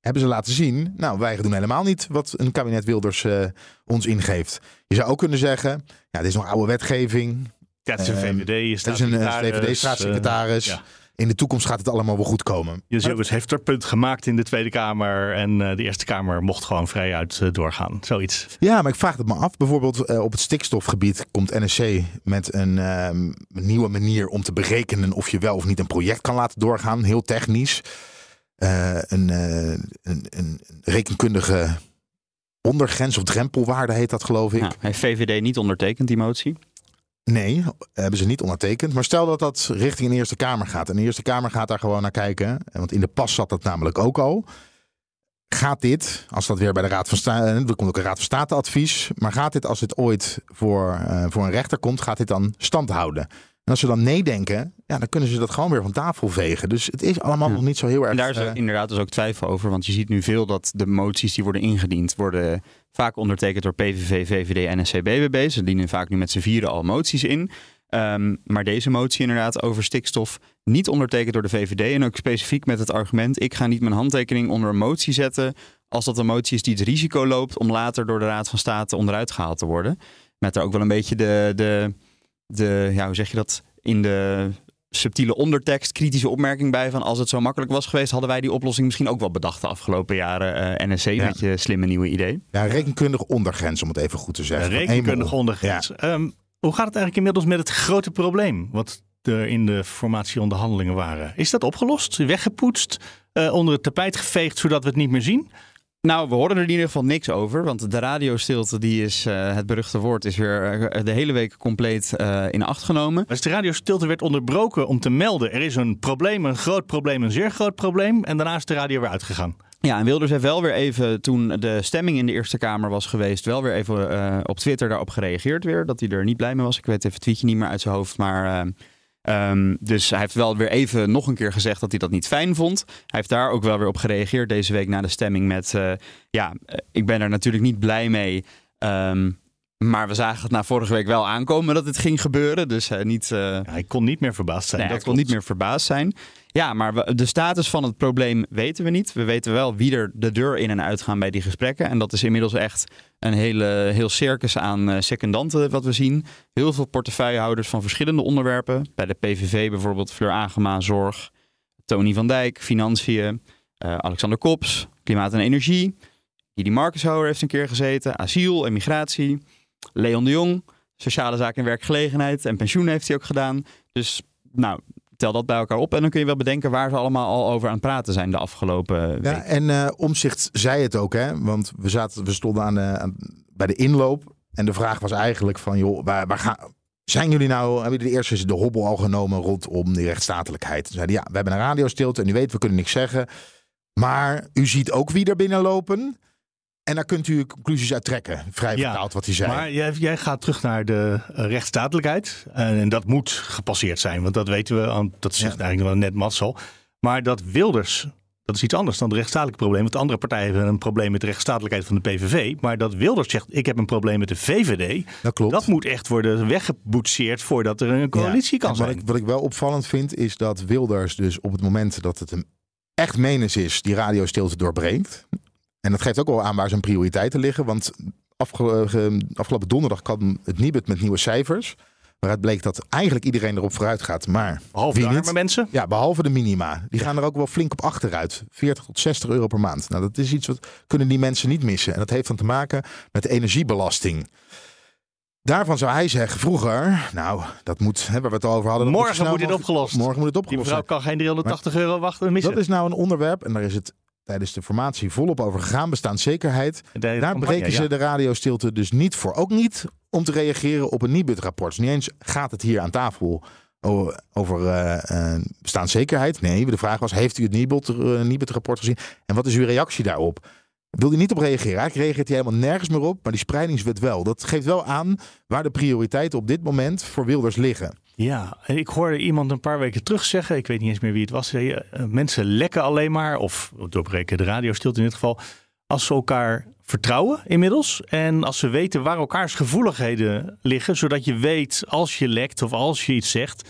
C: hebben ze laten zien, nou, wij doen helemaal niet wat een kabinet Wilders eh, ons ingeeft. Je zou ook kunnen zeggen, ja, dit is nog oude wetgeving,
B: Ja, het is een
C: Ehm,
B: VVD.
C: Dat is een eh,
B: staatssecretaris,
C: VVD-staatssecretaris.
B: ja.
C: In de toekomst gaat het allemaal wel goed komen.
B: Jezilgus heeft er punt gemaakt in de Tweede Kamer. En eh, de Eerste Kamer mocht gewoon vrijuit eh, doorgaan. Zoiets.
C: Ja, maar ik vraag het me af. Bijvoorbeeld eh, op het stikstofgebied komt NSC met een ehm, nieuwe manier om te berekenen of je wel of niet een project kan laten doorgaan. Heel technisch. Eh, een, eh, een, een rekenkundige ondergrens of drempelwaarde heet dat geloof ik.
D: Ja, heeft VVD niet ondertekend, die motie?
C: Nee, hebben ze niet ondertekend. Maar stel dat dat richting een Eerste Kamer gaat. En de Eerste Kamer gaat daar gewoon naar kijken. Want in de pas zat dat namelijk ook al. Gaat dit, als dat weer bij de Raad van State... Er komt ook een Raad van State advies. Maar gaat dit, als het ooit voor, eh, voor een rechter komt... gaat dit dan stand houden? En als ze dan nee denken... Ja, dan kunnen ze dat gewoon weer van tafel vegen. Dus het is allemaal
D: Ja.
C: nog niet zo heel erg...
D: En daar is
C: eh,
D: inderdaad dus ook twijfel over. Want je ziet nu veel dat de moties die worden ingediend... worden vaak ondertekend door PVV, VVD, NSC, BBB. Ze dienen vaak nu met z'n vieren al moties in. Ehm, maar deze motie inderdaad over stikstof niet ondertekend door de VVD. En ook specifiek met het argument... ik ga niet mijn handtekening onder een motie zetten... als dat een motie is die het risico loopt... om later door de Raad van State onderuit gehaald te worden. Met daar ook wel een beetje de... de, de ja, hoe zeg je dat? In de subtiele ondertekst, kritische opmerking bij van als het zo makkelijk was geweest, hadden wij die oplossing misschien ook wel bedacht de afgelopen jaren. eh, NSC
C: Ja.
D: met je slimme nieuwe idee.
C: ja, rekenkundige ondergrens, om het even goed te zeggen.
B: Rekenkundig ondergrens. Ehm, hoe gaat het eigenlijk inmiddels met het grote probleem? Wat er in de formatieonderhandelingen waren. Is dat opgelost? Weggepoetst? eh, onder het tapijt geveegd zodat we het niet meer zien?
D: Nou, we horen er in ieder geval niks over, want de radiostilte, die is, eh, het beruchte woord, is weer eh, de hele week compleet eh, in acht genomen.
B: Dus de radiostilte werd onderbroken om te melden. Er is een probleem, een groot probleem, een zeer groot probleem. En daarna is de radio weer uitgegaan.
D: Ja, en Wilders heeft wel weer even, toen de stemming in de Eerste Kamer was geweest, wel weer even op Twitter daarop gereageerd weer. Dat hij er niet blij mee was. Ik weet even het tweetje niet meer uit zijn hoofd, maar... eh, ehm, dus hij heeft wel weer even nog een keer gezegd dat hij dat niet fijn vond. Hij heeft daar ook wel weer op gereageerd deze week na de stemming met... eh, ja, eh, ik ben er natuurlijk niet blij mee... ehm, maar we zagen het na vorige week wel aankomen dat het ging gebeuren. Dus eh, niet... eh,
B: Ja, hij kon niet meer verbaasd zijn.
D: Nee,
B: dat
D: ik kon niet meer verbaasd zijn. Ja, maar we- de status van het probleem weten we niet. We weten wel wie er de deur in en uit gaan bij die gesprekken. En dat is inmiddels echt een hele, heel circus aan eh, secondanten wat we zien. Heel veel portefeuillehouders van verschillende onderwerpen. Bij de PVV bijvoorbeeld Fleur Agema, Zorg. Tony van Dijk, Financiën. Alexander Kops, Klimaat en Energie. Didi Markenshouwer heeft een keer gezeten. Asiel en migratie. Leon de Jong, Sociale Zaken en Werkgelegenheid. En pensioen heeft hij ook gedaan. Dus nou, tel dat bij elkaar op. En dan kun je wel bedenken waar ze allemaal al over aan het praten zijn de afgelopen week.
C: Ja, en eh, Omzicht zei het ook, hè? Want we, zaten, we stonden aan, de, aan- bij de inloop. En de vraag was eigenlijk van, joh, waar, waar gaan... Zijn jullie nou, hebben jullie de eerste de hobbel al genomen rondom die rechtsstatelijkheid? Ze zeiden, ja, we hebben een radiostilte en u weet, we kunnen niks zeggen. Maar u ziet ook wie er binnenlopen. En daar kunt u conclusies uit trekken. Vrij
B: Ja,
C: vertaald wat hij zei.
B: Maar jij, jij gaat terug naar de eh, rechtsstatelijkheid. En, en dat moet gepasseerd zijn. Want dat weten we. Dat zegt eigenlijk wel net Mats al. Maar dat Wilders, dat is iets anders dan het rechtsstatelijke probleem. Want de andere partijen hebben een probleem met de rechtsstatelijkheid van de PVV. Maar dat Wilders zegt, ik heb een probleem met de VVD.
C: dat klopt.
B: Dat moet echt worden weggeboetseerd voordat er een coalitie kan zijn.
C: Wat ik, wat ik wel opvallend vind, is dat Wilders dus op het moment dat het hem echt menens is, die radiostilte doorbreekt. En dat geeft ook wel aan waar zijn prioriteiten liggen. Want afge- ge- afgelopen donderdag kwam het Nibud met nieuwe cijfers. Waaruit bleek dat eigenlijk iedereen erop vooruit gaat. Maar
B: Behalve de arme mensen.
C: Ja, behalve de minima. Die gaan er ook wel flink op achteruit. 40 tot 60 euro per maand. Nou, dat is iets wat kunnen die mensen niet missen. En dat heeft dan te maken met de energiebelasting. Daarvan zou hij zeggen, vroeger, nou, dat moet, hè, waar we het al over hadden.
B: Morgen moet dit opgelost.
C: Morgen moet het
B: Die
C: opgelost
B: mevrouw
C: zijn.
B: kan geen 380 euro wachten missen.
C: Dat is nou een onderwerp, en daar is het tijdens de formatie volop over gegaan, bestaanszekerheid. Daar
B: campagne,
C: breken ze
B: ja.
C: de radiostilte dus niet voor. Ook niet om te reageren op een Nibud-rapport. Dus niet eens gaat het hier aan tafel over eh, eh, bestaanszekerheid. Nee, de vraag was, heeft u het eh, Nibud-rapport gezien? En wat is uw reactie daarop? Wil hij niet op reageren? Eigenlijk reageert hij helemaal nergens meer op, maar die spreidingswet wel. Dat geeft wel aan waar de prioriteiten op dit moment voor Wilders liggen.
B: Ja, ik hoorde iemand een paar weken terug zeggen, ik weet niet eens meer wie het was, eh, mensen lekken alleen maar, of doorbreken de radiostilte in dit geval, als ze elkaar vertrouwen inmiddels. En als ze weten waar elkaars gevoeligheden liggen, zodat je weet als je lekt of als je iets zegt,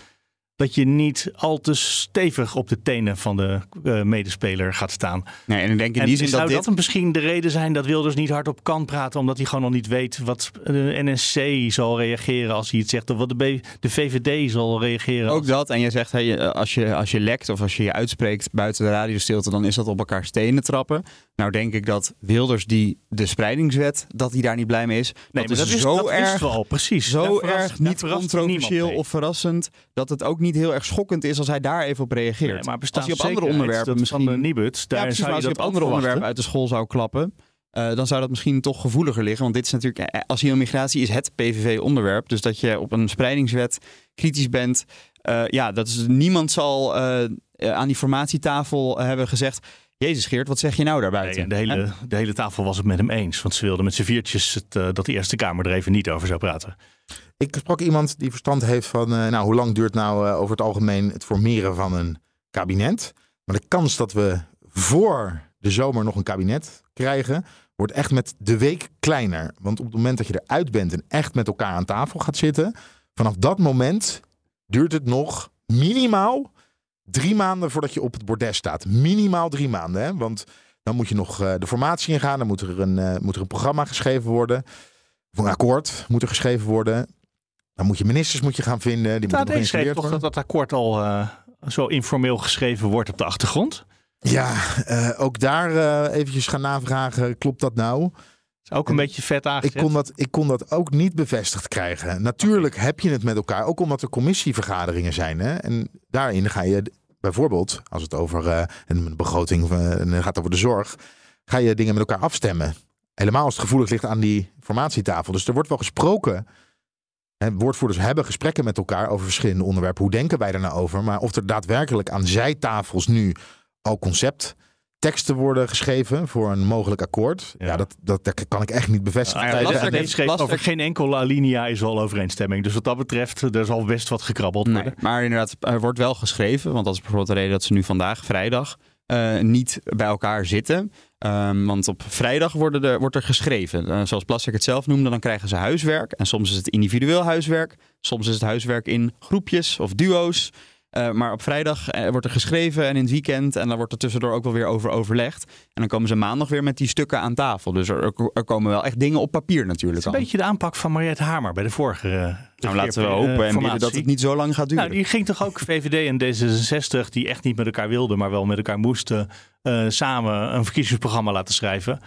B: dat je niet al te stevig op de tenen van de eh, medespeler gaat staan.
D: Nee, en ik denk in
B: En
D: die zin
B: zou
D: dat
B: dat,
D: dit...
B: misschien de reden zijn dat Wilders niet hardop kan praten, omdat hij gewoon nog niet weet wat de NSC zal reageren als hij het zegt, of wat de, B- de VVD zal reageren.
D: Ook
B: als-
D: dat. En je zegt, hey, eh, als, je, als je lekt of als je je uitspreekt buiten de radiostilte, dan is dat op elkaar stenen trappen. Nou denk ik dat Wilders die de spreidingswet, dat hij daar niet blij mee is.
B: Nee,
D: dat is
B: dat
D: zo
B: dat
D: erg
B: wisten we al, precies.
D: Zo erg niet controversieel of verrassend dat het ook niet heel erg schokkend is als hij daar even op reageert.
B: Nee, maar bestaat
D: als hij op andere onderwerpen misschien...
B: van de Nibud, daar
D: ja, precies,
B: zou
D: maar
B: je
D: als
B: dat
D: op andere onderwerpen uit de school zou klappen, eh, dan zou dat misschien toch gevoeliger liggen. Want dit is natuurlijk, eh, asiel en migratie is het PVV-onderwerp. Dus dat je op een spreidingswet kritisch bent. eh, ja, dat is, niemand zal eh, eh, aan die formatietafel eh, hebben gezegd... Jezus Geert, wat zeg je nou daarbuiten?
B: en de, hele, de hele tafel was het met hem eens. Want ze wilden met z'n viertjes het, eh, dat de Eerste Kamer er even niet over zou praten.
C: Ik sprak iemand die verstand heeft van, eh, nou, hoe lang duurt nou eh, over het algemeen het formeren van een kabinet? Maar de kans dat we voor de zomer nog een kabinet krijgen, wordt echt met de week kleiner. Want op het moment dat je eruit bent en echt met elkaar aan tafel gaat zitten, vanaf dat moment duurt het nog minimaal drie maanden voordat je op het bordes staat. Minimaal drie maanden, hè? want dan moet je nog eh, de formatie ingaan, dan moet er een, eh, moet er een programma geschreven worden. Of een akkoord moet er geschreven worden. Dan moet je ministers moet je gaan vinden. Die moeten nog
B: Nou, schreef
C: geïnstalleerd
B: toch dat dat akkoord al eh, zo informeel geschreven wordt op de achtergrond.
C: Ja, ook daar eh, eventjes gaan navragen. Klopt dat nou?
B: Is ook een beetje vet
C: Ik
B: aangezet.
C: kon, dat, ik kon dat ook niet bevestigd krijgen. Natuurlijk heb je het met elkaar, ook omdat er commissievergaderingen zijn. Hè? En daarin ga je bijvoorbeeld, als het over eh, een begroting eh, gaat over de zorg, ga je dingen met elkaar afstemmen. Helemaal als het gevoelig ligt aan die formatietafel. Dus er wordt wel gesproken. Hè, woordvoerders hebben gesprekken met elkaar over verschillende onderwerpen. Hoe denken wij er nou over? Maar of er daadwerkelijk aan zijtafels nu al conceptteksten worden geschreven voor een mogelijk akkoord. Ja,
B: Ja.
C: dat, dat, dat kan ik echt niet bevestigen.
B: Ah, ja, Lastek- heeft over geen enkele alinea is al overeenstemming. Dus wat dat betreft, er zal best wat gekrabbeld
D: Nee,
B: worden.
D: maar inderdaad, er wordt wel geschreven. Want dat is bijvoorbeeld de reden dat ze nu vandaag, vrijdag, eh, niet bij elkaar zitten. Ehm, want op vrijdag worden er, wordt er geschreven. Eh, zoals Plastic het zelf noemde, dan krijgen ze huiswerk. En soms is het individueel huiswerk. Soms is het huiswerk in groepjes of duo's. Eh, maar op vrijdag eh, wordt er geschreven en in het weekend. En dan wordt er tussendoor ook wel weer over overlegd. En dan komen ze maandag weer met die stukken aan tafel. Dus er, er komen wel echt dingen op papier
B: Het
D: natuurlijk
B: is een beetje de aanpak van Mariette Hamer bij de vorige. eh,
D: Nou, laten we hopen en bidden dat het niet zo lang gaat duren.
B: Nou, die ging toch ook (laughs) VVD en D66, die echt niet met elkaar wilden, maar wel met elkaar moesten, samen een verkiezingsprogramma laten schrijven.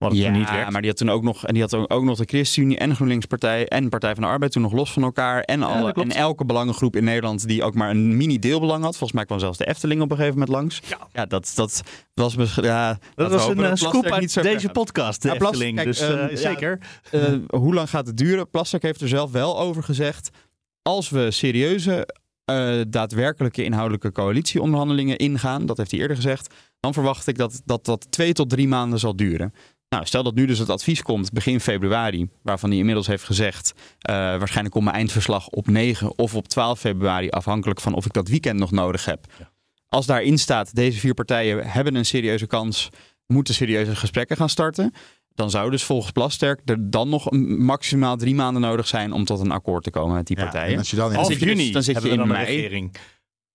B: Wat
D: Ja,
B: niet werkt.
D: maar die had toen ook nog, en die had ook nog de ChristenUnie en GroenLinks-partij en Partij van de Arbeid toen nog los van elkaar. En, alle, en elke belangengroep in Nederland die ook maar een mini-deelbelang had. Volgens mij kwam zelfs de Efteling op een gegeven moment langs.
B: Ja.
D: dat, dat was misschien. Ja,
B: Dat was een eh,
D: dat
B: scoop uit deze podcast, de
D: Ja, Plas-
B: Efteling.
D: kijk,
B: dus eh,
D: ehm,
B: zeker.
D: Eh, hoe lang gaat het duren? Plastic heeft er zelf wel over gezegd. Als we serieuze, daadwerkelijke inhoudelijke coalitieonderhandelingen ingaan, dat heeft hij eerder gezegd, dan verwacht ik dat dat, dat twee tot drie maanden zal duren. Nou, stel dat nu dus het advies komt begin februari, waarvan hij inmiddels heeft gezegd, eh, waarschijnlijk komt mijn eindverslag op 9 of op 12 februari, afhankelijk van of ik dat weekend nog nodig heb. Als daarin staat, deze vier partijen hebben een serieuze kans, moeten serieuze gesprekken gaan starten. Dan zou dus volgens Plasterk er dan nog een- maximaal drie maanden nodig zijn om tot een akkoord te komen met die
C: Ja,
D: partijen.
C: en als je dan in
D: Half dus-
B: juni
D: dan zit je in mei.
B: regering.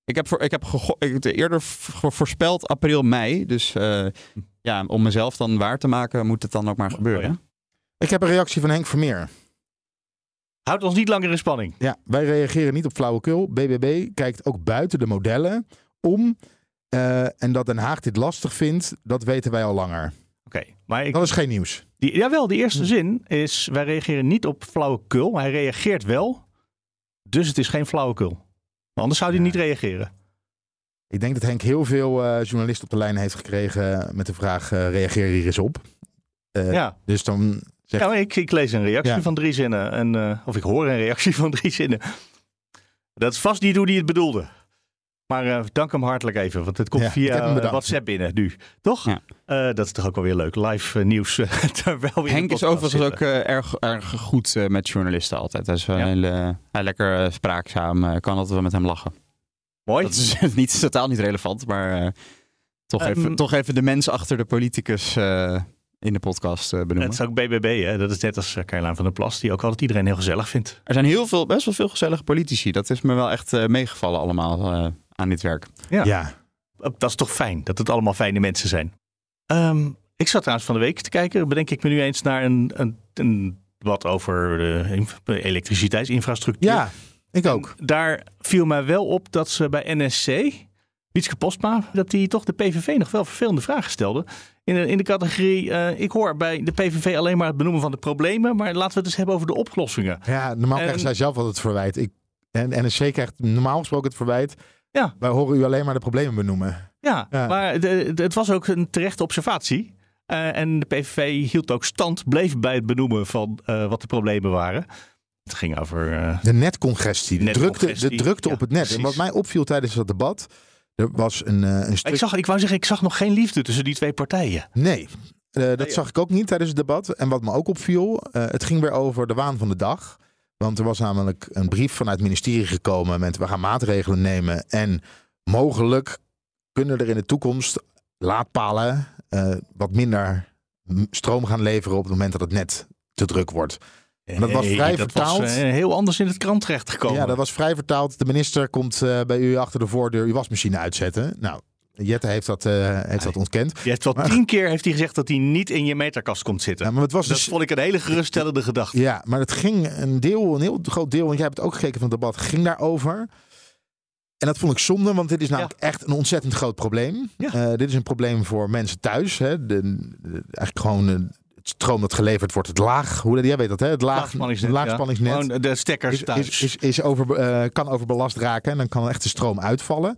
D: Ik heb, voor, ik heb ik eerder voorspeld april, mei. Dus eh, ja, om mezelf dan waar te maken, moet het dan ook maar gebeuren.
B: Oh
C: Ik heb een reactie van Henk Vermeer.
B: Houdt ons niet langer in spanning.
C: Ja, wij reageren niet op flauwekul. BBB kijkt ook buiten de modellen om. eh, en dat Den Haag dit lastig vindt, dat weten wij al langer.
B: Oké, maar ik,
C: Dat is geen nieuws.
B: die, jawel, die eerste zin is, wij reageren niet op flauwekul. Hij reageert wel, dus het is geen flauwekul. Want anders zou hij
C: Ja.
B: niet reageren.
C: Ik denk dat Henk heel veel eh, journalisten op de lijn heeft gekregen met de vraag: eh, reageer hier eens op. Eh,
B: ja.
C: Dus dan
B: Ja, maar ik, ik lees een reactie
C: Ja.
B: van drie zinnen. En, eh, of ik hoor een reactie van drie zinnen. Dat is vast niet hoe hij het bedoelde. Maar eh, dank hem hartelijk even, want het komt
C: Ja,
B: via. WhatsApp binnen nu. Toch?
D: Ja.
B: Eh, dat is toch ook wel weer leuk. Live nieuws. (laughs) terwijl we in de
D: Henk is overigens ook
B: zitten.
D: erg, erg goed eh, met journalisten altijd. Hij is wel
B: Ja.
D: een hele, hij lekker spraakzaam. eh, kan altijd wel met hem lachen.
B: Mooi.
D: Dat is (laughs) niet, totaal niet relevant, maar eh, toch,
B: Ehm,
D: even, toch even de mens achter de politicus eh, in de podcast eh, benoemen.
B: Het is ook BBB, hè? dat is net als eh, Caroline van der Plas, die ook altijd iedereen heel gezellig vindt.
D: Er zijn heel veel, best wel veel gezellige politici. Dat is me wel echt eh, meegevallen allemaal eh, aan dit werk.
B: Ja.
C: Ja.
B: Dat is toch fijn, dat het allemaal fijne mensen zijn. Ehm, ik zat trouwens van de week te kijken, bedenk ik me nu eens naar een, een, een wat over de inf- elektriciteitsinfrastructuur.
C: ja, ik ook.
B: Daar viel mij wel op dat ze bij NSC, Wietske Postma, dat die toch de PVV nog wel vervelende vragen stelde. In de, in de categorie, eh, ik hoor bij de PVV alleen maar het benoemen van de problemen, maar laten we het eens hebben over de oplossingen.
C: Ja, normaal
B: En-
C: krijgen zij zelf altijd het verwijt. Ik, en NSC krijgt normaal gesproken het verwijt.
B: Ja.
C: Wij horen u alleen maar de problemen benoemen.
B: Ja,
C: Ja.
B: maar de, de- het was ook een terechte observatie. Eh, en de PVV hield ook stand, bleef bij het benoemen van eh, wat de problemen waren. Het ging over. eh,
C: De netcongestie, de
B: Netcongestie,
C: drukte, de drukte
B: ja,
C: op het net. En wat mij opviel tijdens dat debat, er was een, eh, een
B: ik, zag, ik wou zeggen, ik zag nog geen liefde tussen die twee partijen.
C: Nee, eh, dat
B: Nee,
C: zag ik ook niet tijdens het debat. En wat me ook opviel, eh, het ging weer over de waan van de dag. Want er was namelijk een brief vanuit het ministerie gekomen met we gaan maatregelen nemen. En mogelijk kunnen er in de toekomst laadpalen eh, wat minder stroom gaan leveren op het moment dat het net te druk wordt. En dat was vrij
B: dat
C: vertaald.
B: Was, eh, heel anders in het krant terechtgekomen.
C: Ja, dat was vrij vertaald. De minister komt eh, bij u achter de voordeur uw wasmachine uitzetten. Nou, Jette heeft dat, eh, heeft dat ontkend.
B: Je heeft wel
C: Maar-
B: tien keer heeft hij gezegd dat hij niet in je meterkast komt zitten.
C: Ja, maar het was
B: dat
C: dus
B: vond ik een hele geruststellende gedachte.
C: Ja, maar het ging een deel, een heel groot deel, want jij hebt het ook gekeken van het debat, ging daarover. En dat vond ik zonde, want dit is namelijk echt een ontzettend groot probleem.
B: Ja.
C: Dit is een probleem voor mensen thuis. Hè. De, de- eigenlijk gewoon stroom dat geleverd wordt, het laag, hoe jij weet dat, hè? Het laag,
B: Laagspanningsnet. ja. de stekkers
C: is,
B: thuis.
C: is, is, is over, eh, kan overbelast raken en dan kan echt de stroom uitvallen.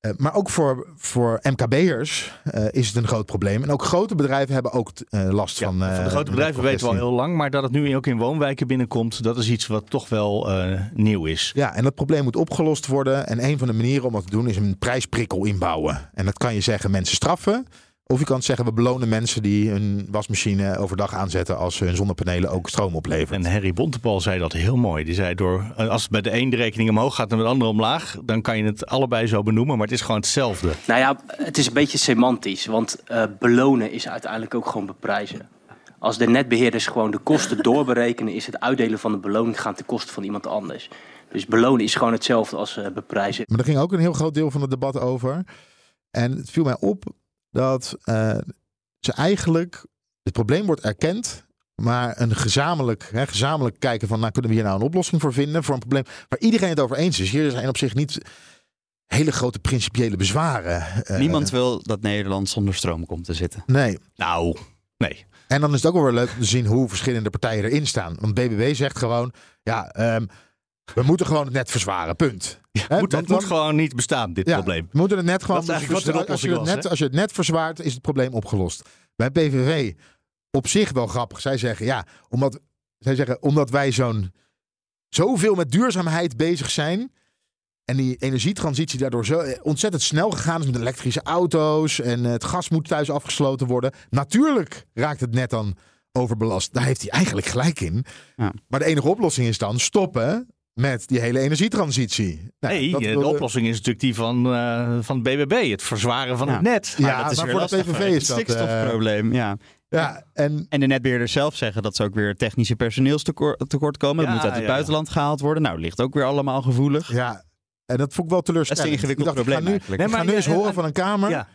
C: Eh, maar ook voor, voor MKB'ers eh, is het een groot probleem. En ook grote bedrijven hebben ook last
B: Ja,
C: van.
B: van de grote bedrijven weten we al heel lang, maar dat het nu ook in woonwijken binnenkomt, dat is iets wat toch wel nieuw is.
C: Ja, en dat probleem moet opgelost worden. En een van de manieren om dat te doen is een prijsprikkel inbouwen. En dat kan je zeggen mensen straffen. Of je kan zeggen we belonen mensen die hun wasmachine overdag aanzetten als hun zonnepanelen ook stroom opleveren.
B: En Harry Bontebal zei dat heel mooi. Die zei door, als het bij de een de rekening omhoog gaat en bij de andere omlaag, dan kan je het allebei zo benoemen, maar het is gewoon hetzelfde.
G: Nou ja, het is een beetje semantisch, want eh, belonen is uiteindelijk ook gewoon beprijzen. Als de netbeheerders gewoon de kosten (laughs) doorberekenen, is het uitdelen van de beloning gaan ten koste van iemand anders. Dus belonen is gewoon hetzelfde als eh, beprijzen.
C: Maar er ging ook een heel groot deel van het debat over. En het viel mij op dat eh, ze eigenlijk het probleem wordt erkend. Maar een gezamenlijk, hè, gezamenlijk kijken van, nou kunnen we hier nou een oplossing voor vinden voor een probleem waar iedereen het over eens is. Hier zijn op zich niet hele grote principiële bezwaren. Eh,
D: Niemand wil dat Nederland zonder stroom komt te zitten.
C: Nee.
B: Nou, nee.
C: En dan is het ook wel weer leuk om te zien hoe verschillende partijen erin staan. Want BBB zegt gewoon, ja, ehm, we moeten gewoon het net verzwaren, punt. Hè,
B: Moet, het moet gewoon niet bestaan, dit
C: ja,
B: probleem.
C: We moeten het net gewoon.
B: Dat is eigenlijk wat de
C: als, je het
B: was,
C: net, als je het net verzwaart, is het probleem opgelost. Bij PVV op zich wel grappig. Zij zeggen ja, omdat, zij zeggen, omdat wij zo'n zoveel met duurzaamheid bezig zijn. En die energietransitie daardoor zo eh, ontzettend snel gegaan is met elektrische auto's. En eh, het gas moet thuis afgesloten worden. Natuurlijk raakt het net dan overbelast. Daar heeft hij eigenlijk gelijk in.
D: Ja.
C: Maar de enige oplossing is dan stoppen met die hele energietransitie. Nou,
B: Nee,
C: dat
B: de
C: wilde-
B: oplossing is natuurlijk die van, eh, van het BBB, het verzwaren van
D: Ja.
B: het net.
C: Ja,
D: Maar dat is
C: maar
D: weer
C: voor de PVV is
D: het
C: dat, eh,
D: stikstofprobleem. ja.
C: Ja, en
D: En de netbeheerders zelf zeggen dat ze ook weer technische personeelstekort tekort komen.
B: Ja,
D: dat moet uit het
B: ja, ja.
D: buitenland gehaald worden. Nou, ligt ook weer allemaal gevoelig.
C: Ja, en dat vond ik wel teleurstellend.
D: Dat is een ingewikkeld
C: ik ga
D: probleem
C: nu,
D: eigenlijk.
C: ik
B: Nee,
C: ga
B: maar
C: nu eens horen
B: en-
C: van een kamer.
B: Ja.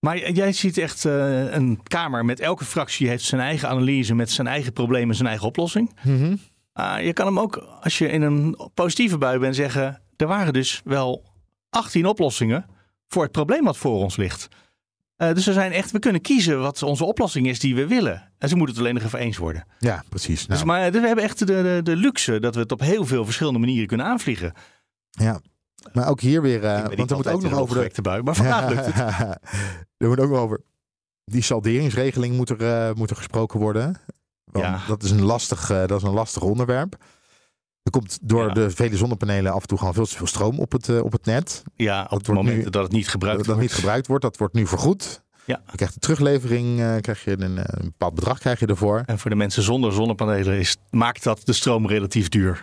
B: Maar jij ziet echt eh, een kamer met elke fractie heeft zijn eigen analyse, met zijn eigen problemen, zijn eigen oplossing.
C: Mhm.
B: Ah, je kan hem ook, als je in een positieve bui bent, zeggen: er waren dus wel 18 oplossingen voor het probleem wat voor ons ligt. Eh, dus er zijn echt, we kunnen kiezen wat onze oplossing is die we willen. En ze moeten het alleen nog even eens worden.
C: Ja, precies. Nou,
B: Dus, maar we hebben echt de, de, de luxe dat we het op heel veel verschillende manieren kunnen aanvliegen.
C: ja. Maar ook hier weer, eh,
B: weet
C: want er moet ook nog over de...
B: bui, maar vandaag lukt het. (laughs)
C: er moet ook nog over... Die salderingsregeling moet er, eh, moet er gesproken worden. Want
B: Ja.
C: dat, is een lastig, eh, dat is een lastig onderwerp. Er komt door
B: Ja.
C: de vele zonnepanelen af en toe gewoon veel te veel stroom op het, eh, op het net.
B: Ja, op
C: wordt
B: het moment
C: nu-
B: dat het niet gebruikt
C: dat dat
B: wordt.
C: niet gebruikt wordt, dat wordt nu vergoed.
B: Ja.
C: Je krijgt de teruglevering, eh, krijg je een, een bepaald bedrag krijg je ervoor.
B: En voor de mensen zonder zonnepanelen is, maakt dat de stroom relatief duur.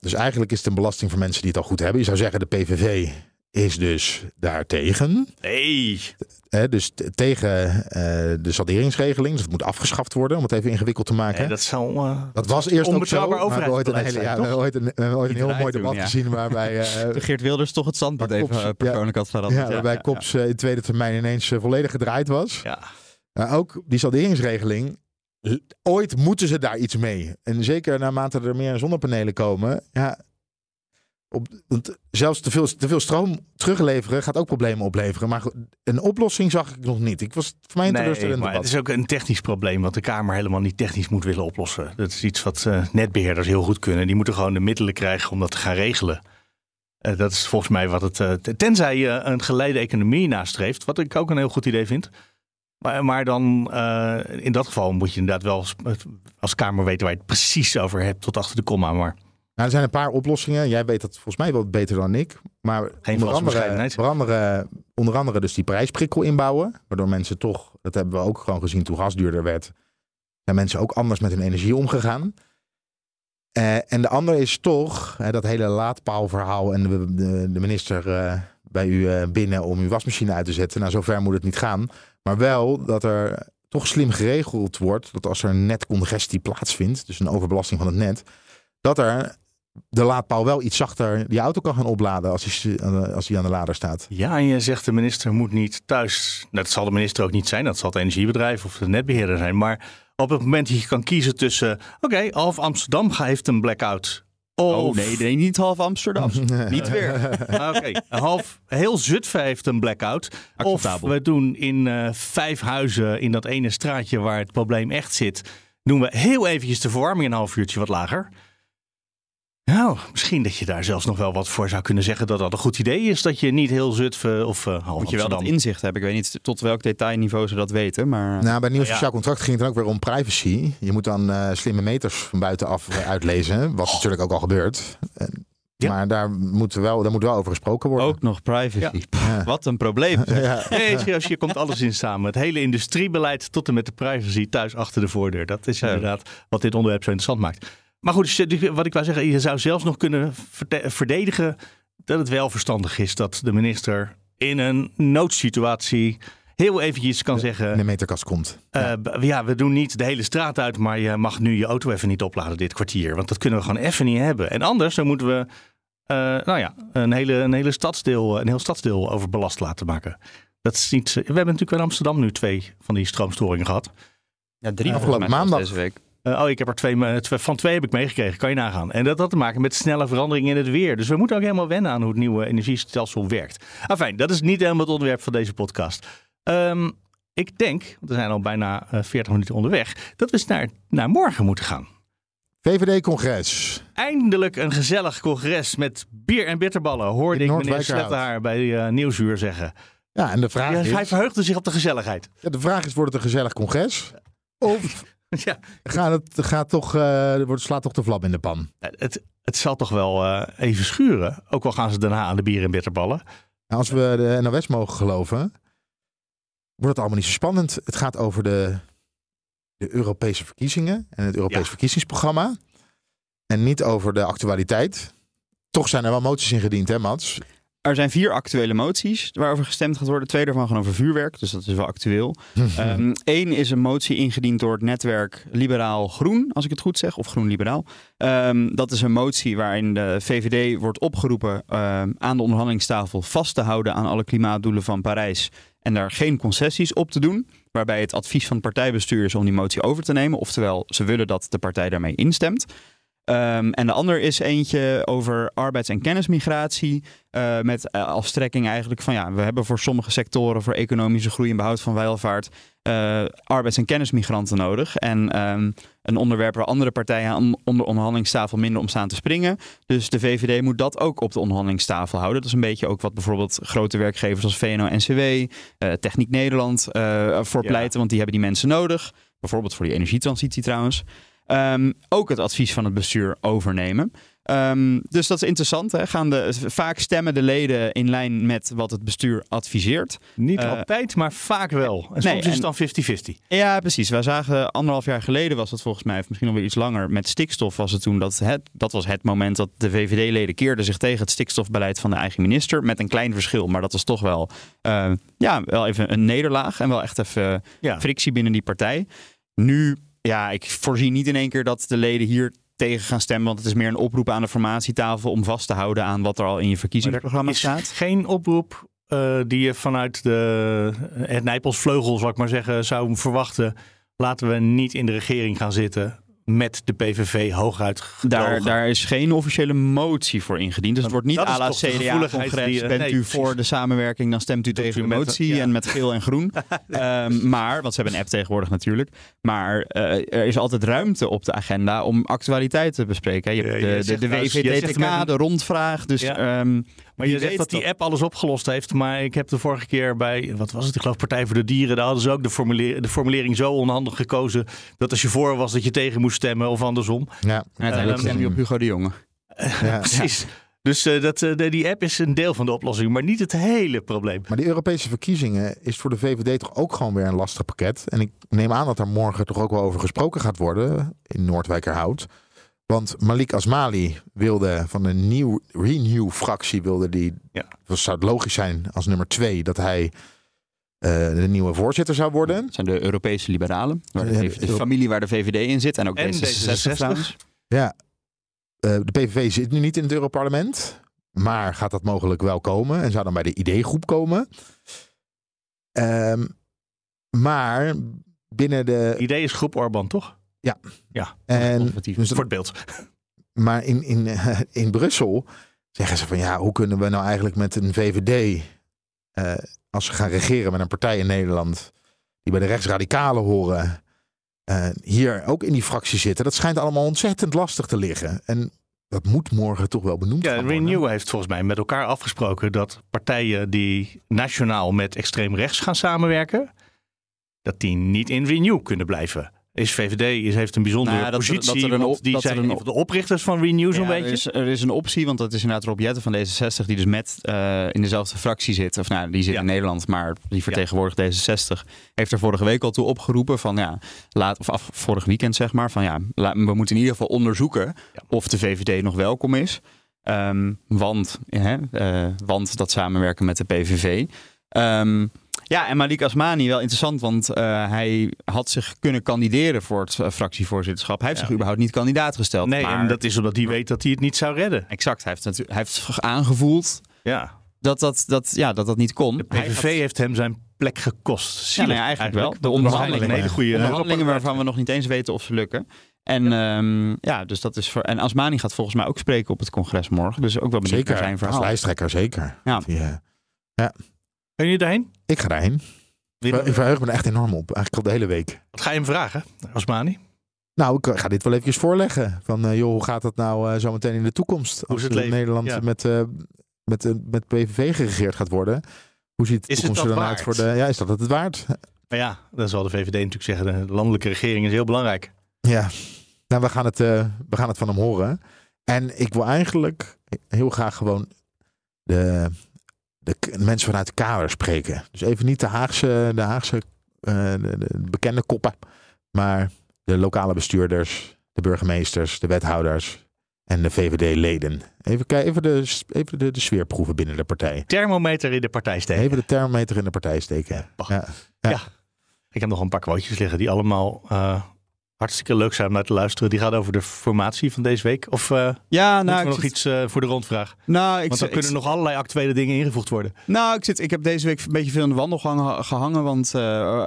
C: Dus eigenlijk is het een belasting voor mensen die het al goed hebben. Je zou zeggen, de PVV is dus daartegen.
B: Nee.
C: Hè, dus tegen eh, de salderingsregeling. Dus het moet afgeschaft worden, om het even ingewikkeld te maken.
B: nee dat zal... eh,
C: dat was eerst ook zo.
B: onbetrouwbaar
C: Maar we ooit een, hele, ja, we ooit een, we ooit een heel mooi debat
D: doen, ja.
C: gezien waarbij... eh, (laughs)
D: De Geert Wilders toch het standpunt even
C: Kops,
D: persoonlijk had veranderd.
C: ja, waarbij Kops in tweede termijn ineens volledig gedraaid was.
B: Ja.
C: Maar ook die salderingsregeling. Ooit moeten ze daar iets mee. En zeker naarmate er meer zonnepanelen komen. Ja, op, want zelfs te veel, te veel stroom terugleveren gaat ook problemen opleveren. Maar een oplossing zag ik nog niet. Ik was voor mij een
B: Nee,
C: teleurstellend debat.
B: het is ook een technisch probleem wat de Kamer helemaal niet technisch moet willen oplossen. Dat is iets wat eh, netbeheerders heel goed kunnen. Die moeten gewoon de middelen krijgen om dat te gaan regelen. Eh, dat is volgens mij wat het. eh, tenzij je een geleide economie nastreeft, wat ik ook een heel goed idee vind. Maar, maar dan in dat geval moet je inderdaad wel als- als Kamer weten waar je het precies over hebt, tot achter de komma. Maar
C: Nou, er zijn een paar oplossingen. Jij weet dat volgens mij wel beter dan ik. Maar onder
B: valse
C: andere, onder, andere, onder andere dus die prijsprikkel inbouwen. Waardoor mensen toch, dat hebben we ook gewoon gezien toen gas duurder werd. Zijn mensen ook anders met hun energie omgegaan. Eh, en de andere is toch dat hele laadpaalverhaal en de, de, de minister eh, bij u eh, binnen om uw wasmachine uit te zetten. Nou, zover moet het niet gaan. Maar wel dat er toch slim geregeld wordt dat als er netcongestie plaatsvindt, dus een overbelasting van het net, dat er de laadpaal wel iets zachter die auto kan gaan opladen als hij, als hij aan de lader staat.
B: ja, en je zegt de minister moet niet thuis. Nou, dat zal de minister ook niet zijn. Dat zal het energiebedrijf of de netbeheerder zijn. Maar op het moment dat je kan kiezen tussen. Oké, half Amsterdam heeft een blackout. Of,
D: Oh nee, nee, niet half Amsterdam. (laughs) niet weer.
B: Oké, half heel Zutphen heeft een blackout. Of
D: Acceptabel.
B: we doen in eh, vijf huizen in dat ene straatje waar het probleem echt zit, doen we heel eventjes de verwarming een half uurtje wat lager. Nou, misschien dat je daar zelfs nog wel wat voor zou kunnen zeggen dat dat een goed idee is. Dat je niet heel Zutphen of eh half
D: Moet je wel dat inzicht hebben. Ik weet niet tot welk detailniveau ze dat weten, maar...
C: Nou, bij het nieuwe
B: ja.
C: sociaal contract ging het dan ook weer om privacy. Je moet dan eh, slimme meters van buitenaf uitlezen, wat natuurlijk ook al gebeurt.
B: Ja.
C: Maar daar moet, wel, daar moet wel over gesproken worden.
D: Ook nog privacy.
C: Ja.
D: Wat een probleem. (laughs)
C: Ja.
B: Nee, serieus, hier komt alles in samen. Het hele industriebeleid tot en met de privacy thuis achter de voordeur. Dat is
D: Ja.
B: inderdaad wat dit onderwerp zo interessant maakt. Maar goed, eh, wat ik wou zeggen, je zou zelfs nog kunnen verdedigen dat het wel verstandig is dat de minister in een noodsituatie heel eventjes kan
C: in
B: zeggen...
C: de meterkast komt.
B: eh, ja, we doen niet de hele straat uit, maar je mag nu je auto even niet opladen dit kwartier. Want dat kunnen we gewoon even niet hebben. En anders dan moeten we eh, nou ja, een, hele, een hele stadsdeel, een heel stadsdeel overbelast laten maken. Dat is niet, we hebben natuurlijk in Amsterdam nu twee van die stroomstoringen gehad.
D: Ja, drie
C: Afgelopen
D: mij zelfs
C: maandag.
D: deze week.
B: Eh, oh, ik heb er twee, van twee heb ik meegekregen, kan je nagaan. En dat had te maken met snelle veranderingen in het weer. Dus we moeten ook helemaal wennen aan hoe het nieuwe energiestelsel werkt. Enfin, dat is niet helemaal het onderwerp van deze podcast. Ehm, ik denk, we zijn al bijna eh, 40 minuten onderweg, dat we eens naar, naar morgen moeten gaan.
C: VVD-congres.
B: Eindelijk een gezellig congres met bier en bitterballen, hoorde
C: In
B: ik meneer. Slettenhaar bij eh Nieuwsuur zeggen.
C: Ja, en de vraag,
B: Ja, hij
C: is,
B: verheugde zich op de gezelligheid.
C: ja, de vraag is, wordt het een gezellig congres? Of (laughs)
B: ja,
C: gaat het, gaat toch, eh, wordt, slaat toch de vlam in de pan?
B: het, het zal toch wel eh, even schuren. Ook al gaan ze daarna aan de bier en bitterballen.
C: Nou, als we de NOS mogen geloven, wordt het allemaal niet zo spannend. Het gaat over de, de Europese verkiezingen en het Europees
B: Ja.
C: verkiezingsprogramma. En niet over de actualiteit. Toch zijn er wel moties ingediend, hè Mats?
D: Er zijn vier actuele moties waarover gestemd gaat worden. Twee daarvan gaan over vuurwerk, dus dat is wel actueel. (laughs) Eén is een motie ingediend door het netwerk Liberaal Groen, als ik het goed zeg, of Groen Liberaal. Ehm, dat is een motie waarin de VVD wordt opgeroepen ehm, aan de onderhandelingstafel vast te houden aan alle klimaatdoelen van Parijs en daar geen concessies op te doen. Waarbij het advies van het partijbestuur is om die motie over te nemen. Oftewel, ze willen dat de partij daarmee instemt. Ehm, en de ander is eentje over arbeids- en kennismigratie. eh, met eh, als strekking eigenlijk van ja, we hebben voor sommige sectoren voor economische groei en behoud van welvaart eh, arbeids- en kennismigranten nodig. En ehm, een onderwerp waar andere partijen aan onder onderhandelingstafel minder om staan te springen. Dus de VVD moet dat ook op de onderhandelingstafel houden. Dat is een beetje ook wat bijvoorbeeld grote werkgevers als VNO-NCW, eh, Techniek Nederland voor
B: Ja.
D: pleiten, want die hebben die mensen nodig. Bijvoorbeeld voor die energietransitie trouwens. Ehm, ook het advies van het bestuur overnemen. Ehm, dus dat is interessant. Hè? Gaan de, vaak stemmen de leden in lijn met wat het bestuur adviseert.
B: Niet
D: Eh,
B: altijd, maar vaak wel. En soms is het dan 50-50.
D: Ja, precies. Wij zagen anderhalf jaar geleden was het volgens mij, of misschien nog weer iets langer, met stikstof was het toen dat het, dat was het moment dat de VVD-leden keerden zich tegen het stikstofbeleid van de eigen minister. Met een klein verschil, maar dat was toch wel, eh, ja, wel even een nederlaag en wel echt even
B: Ja.
D: frictie binnen die partij. Nu, ja, ik voorzie niet in één keer dat de leden hier tegen gaan stemmen, want het is meer een oproep aan de formatietafel om vast te houden aan wat er al in je verkiezingsprogramma staat.
B: geen oproep eh, die je vanuit de, het Nijpelsvleugel, zal ik maar zeggen, zou verwachten. Laten we niet in de regering gaan zitten met de PVV hooguit
D: Daar,
B: gedogen.
D: daar is geen officiële motie voor ingediend. Dus het wordt niet à la
B: de
D: CDA-congres.
B: je-
D: Bent
B: nee,
D: u
B: precies.
D: voor de samenwerking, dan stemt u tegen
B: u
D: de
B: met-
D: motie.
B: ja.
D: En met geel en groen. (laughs) Ehm, maar, want ze hebben een app tegenwoordig natuurlijk. Maar eh, er is altijd ruimte op de agenda om actualiteiten te bespreken. Je hebt de, de, de WVDTK,
B: met een-
D: de rondvraag. Dus
B: Ja.
D: ehm,
B: Maar je zegt
D: weet
B: dat die app alles opgelost heeft. Maar ik heb de vorige keer bij, wat was het? Ik geloof Partij voor de Dieren. Daar hadden ze ook de, de formulering zo onhandig gekozen. Dat als je voor was, dat je tegen moest stemmen of andersom.
C: Ja,
D: uiteindelijk stem je op Hugo de Jonge. (laughs)
C: ja.
B: Precies. Dus eh, dat, eh, die app is een deel van de oplossing, maar niet het hele probleem.
C: Maar die Europese verkiezingen is voor de VVD toch ook gewoon weer een lastig pakket. En ik neem aan dat daar morgen toch ook wel over gesproken gaat worden in Noordwijkerhout. Want Malik Asmali wilde van de nieuw, Renew-fractie wilde die,
B: Ja.
C: dus zou het logisch zijn als nummer twee dat hij eh, de nieuwe voorzitter zou worden.
D: Dat zijn de Europese liberalen. Waar de, VVD familie waar de VVD in zit. En ook
B: En
D: D66
B: D66.
D: trouwens.
C: Ja, eh, de PVV zit nu niet in het Europarlement. Maar gaat dat mogelijk wel komen? En zou dan bij de ideegroep komen? Ehm, maar binnen de...
B: idee is groep Orban, toch?
C: En,
D: Conservatief.
C: dus
B: Voor het beeld. (laughs)
C: Maar in, in, eh, in Brussel zeggen ze van ja, hoe kunnen we nou eigenlijk met een VVD, eh, als ze gaan regeren met een partij in Nederland, die bij de rechtsradicalen horen, eh, hier ook in die fractie zitten. Dat schijnt allemaal ontzettend lastig te liggen. En dat moet morgen toch wel benoemd
B: Ja,
C: worden.
B: Renew heeft volgens mij met elkaar afgesproken dat partijen die nationaal met extreem rechts gaan samenwerken, dat die niet in Renew kunnen blijven. Is VVD is, heeft een bijzondere
D: Nou er-
B: positie,
D: dat er een op-
B: die
D: dat er
B: zijn
D: een
B: van de oprichters van Renew zo'n
D: Ja,
B: beetje.
D: Er is, er is een optie, want dat is inderdaad Rob Jetten van D66, die dus met eh, in dezelfde fractie zit. Of nou, die zit
B: Ja.
D: in Nederland, maar die vertegenwoordigt D66. Heeft er vorige week al toe opgeroepen van ja, laat, of af, vorig weekend zeg maar, van ja, laat, we moeten in ieder geval onderzoeken of de VVD nog welkom is. Ehm, want, hè, eh, want dat samenwerken met de PVV. Ehm, ja, en Malik Asmani, wel interessant, want eh, hij had zich kunnen kandideren voor het eh, fractievoorzitterschap. Hij heeft
B: Ja.
D: zich überhaupt niet kandidaat gesteld.
B: nee,
D: maar
B: en dat is omdat hij weet dat hij het niet zou redden.
D: Exact, hij heeft, natuurlijk, hij heeft aangevoeld
B: Ja,
D: dat dat, dat, ja, dat, dat niet kon.
B: de PVV
D: had-
B: heeft hem zijn plek gekost.
D: ja,
B: Zielig,
D: ja, eigenlijk wel. De onderhandelingen,
B: een hele goede
D: onderhandelingen waarvan we nog niet eens weten of ze lukken. En ja, ja dus dat is voor. En Asmani gaat volgens mij ook spreken op het congres morgen. Dus ook wel benieuwd
C: Zeker,
D: naar zijn
C: als
D: verhaal.
C: lijsttrekker zeker.
D: Ja.
C: Die, eh,
B: Kun je daarheen?
C: ik ga daarheen. Ik verheug me er echt enorm op. Eigenlijk al de hele week.
B: Wat ga je hem vragen, Osmani?
C: Nou, ik ga dit wel even voorleggen. Van eh, joh, hoe gaat dat nou eh, zometeen in de toekomst?
B: Hoe
C: Als
B: het
C: er
B: leven?
C: Nederland
B: Ja.
C: met, eh, met, eh, met PVV geregeerd gaat worden. Hoe ziet de
B: Is het
C: toekomst er dan uit
B: waard?
C: voor de... Ja, is dat het waard?
B: Maar ja, dan zal de VVD natuurlijk zeggen, de landelijke regering is heel belangrijk.
C: Ja, nou, we gaan, het, eh, we gaan het van hem horen. En ik wil eigenlijk heel graag gewoon de, de mensen vanuit de Kamer spreken. Dus even niet de Haagse, de Haagse eh, de, de bekende koppen, maar de lokale bestuurders, de burgemeesters, de wethouders en de VVD-leden. Even, kijken, even, de, even de, de sfeer proeven binnen de partij.
B: Thermometer in de partij steken.
C: Even de thermometer in de partij steken.
B: Bah.
C: Ja.
B: Ik heb nog een paar quotejes liggen die allemaal eh, hartstikke leuk zijn om naar te luisteren. Die gaat over de formatie van deze week. Of eh
D: Ja, nou,
B: we nog
D: zit-
B: iets eh, voor de rondvraag?
D: nou, ik,
B: Want dan
D: ik-
B: kunnen nog allerlei actuele dingen ingevoegd worden.
D: Nou, ik, zit, ik heb deze week een beetje veel in de wandelgang ha- gehangen. Want eh,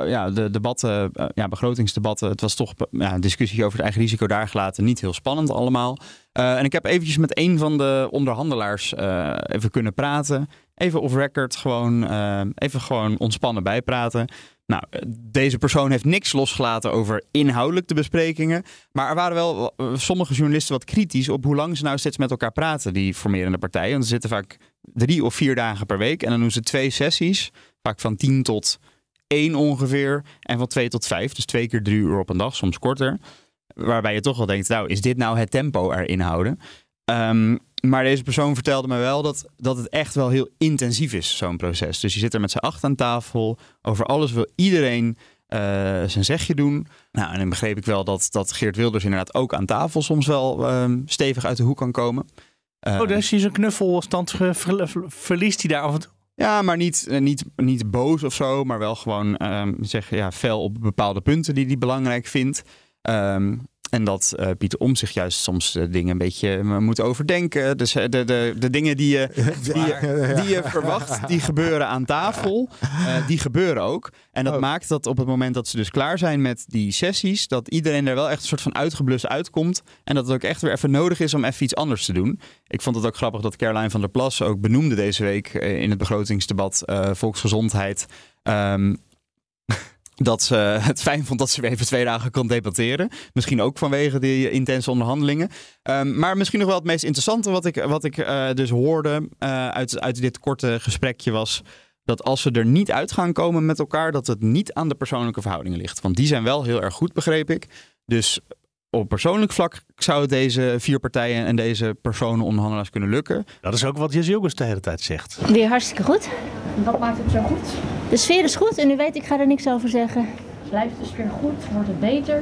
D: ja, de debatten, ja, begrotingsdebatten, het was toch ja, een discussie over het eigen risico daar gelaten. Niet heel spannend allemaal. En ik heb eventjes met een van de onderhandelaars even kunnen praten. Even off record, gewoon, even gewoon ontspannen bijpraten. Nou, eh, deze persoon heeft niks losgelaten over inhoudelijk de besprekingen. Maar er waren wel eh, sommige journalisten wat kritisch op hoe lang ze nou steeds met elkaar praten, die formerende partijen. Want ze zitten vaak drie of vier dagen per week. En dan doen ze twee sessies, vaak van tien tot één ongeveer. En van twee tot vijf, dus twee keer drie uur op een dag, soms korter. Waarbij je toch wel denkt, nou, is dit nou het tempo erin houden? Ehm, maar deze persoon vertelde me wel dat, dat het echt wel heel intensief is, zo'n proces. Dus je zit er met z'n acht aan tafel. Over alles wil iedereen eh, zijn zegje doen. Nou, en dan begreep ik wel dat, dat Geert Wilders inderdaad ook aan tafel soms wel ehm, stevig uit de hoek kan komen.
B: oh,
D: Ehm,
B: dus hij zijn knuffelstand ver- ver- verliest hij daar af en toe.
D: Ja, maar niet, eh, niet, niet boos of zo, maar wel gewoon ehm, zeg, ja, fel op bepaalde punten die hij belangrijk vindt. Ehm, en dat eh, Pieter om zich juist soms de dingen een beetje eh, moet overdenken. Dus eh, de, de, de dingen die je, (laughs) die, je, die je verwacht, die gebeuren aan tafel. eh, die gebeuren ook. En dat
C: Oh.
D: maakt dat op het moment dat ze dus klaar zijn met die sessies, dat iedereen er wel echt een soort van uitgeblust uitkomt. En dat het ook echt weer even nodig is om even iets anders te doen. Ik vond het ook grappig dat Caroline van der Plas ook benoemde deze week eh, in het begrotingsdebat eh, volksgezondheid. ehm, dat ze (laughs) het fijn vond dat ze weer even twee dagen kon debatteren. Misschien ook vanwege die intense onderhandelingen. Ehm, maar misschien nog wel het meest interessante wat ik, wat ik eh, dus hoorde eh, uit, uit dit korte gesprekje was dat als ze er niet uit gaan komen met elkaar, dat het niet aan de persoonlijke verhoudingen ligt. Want die zijn wel heel erg goed, begreep ik. Dus op persoonlijk vlak zou het deze vier partijen en deze personen onderhandelaars kunnen lukken.
B: Dat is ook wat Jesse Jogus de hele tijd zegt.
I: Weer hartstikke goed.
J: Wat maakt het zo goed?
I: De sfeer is goed en u weet, ik ga er niks over zeggen.
J: Blijft de sfeer goed? Wordt het beter?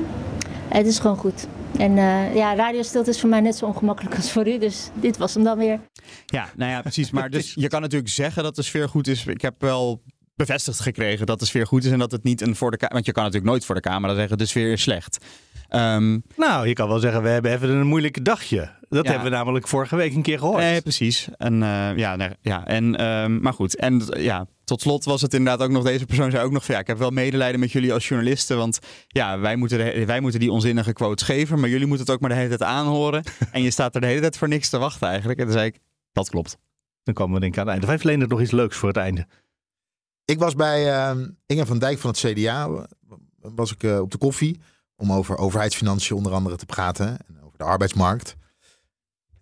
I: Het is gewoon goed. En eh, ja, radiostilte is voor mij net zo ongemakkelijk als voor u, dus dit was hem dan weer.
D: Ja, nou ja, precies. Maar (laughs) dus je kan natuurlijk zeggen dat de sfeer goed is. Ik heb wel bevestigd gekregen dat de sfeer goed is en dat het niet een voor de camera. Want je kan natuurlijk nooit voor de camera zeggen de sfeer is slecht. Ehm,
B: Nou, je kan wel zeggen, we hebben even een moeilijk dagje. Dat
D: Ja.
B: hebben we namelijk vorige week een keer gehoord.
D: Nee, precies. En, eh, ja, nee, ja, en, ehm, maar goed. En ja, tot slot was het inderdaad ook nog, deze persoon zei ook nog van ja, ik heb wel medelijden met jullie als journalisten, want ja, wij moeten, de- wij moeten die onzinnige quotes geven, maar jullie moeten het ook maar de hele tijd aanhoren. (laughs) en je staat er de hele tijd voor niks te wachten eigenlijk. En toen zei ik, dat klopt.
B: Dan komen we denk ik aan het einde. Of heeft Leendert nog iets leuks voor het einde?
C: Ik was bij eh, Inge van Dijk van het CDA. Was ik eh, op de koffie. Om over overheidsfinanciën onder andere te praten. En over de arbeidsmarkt.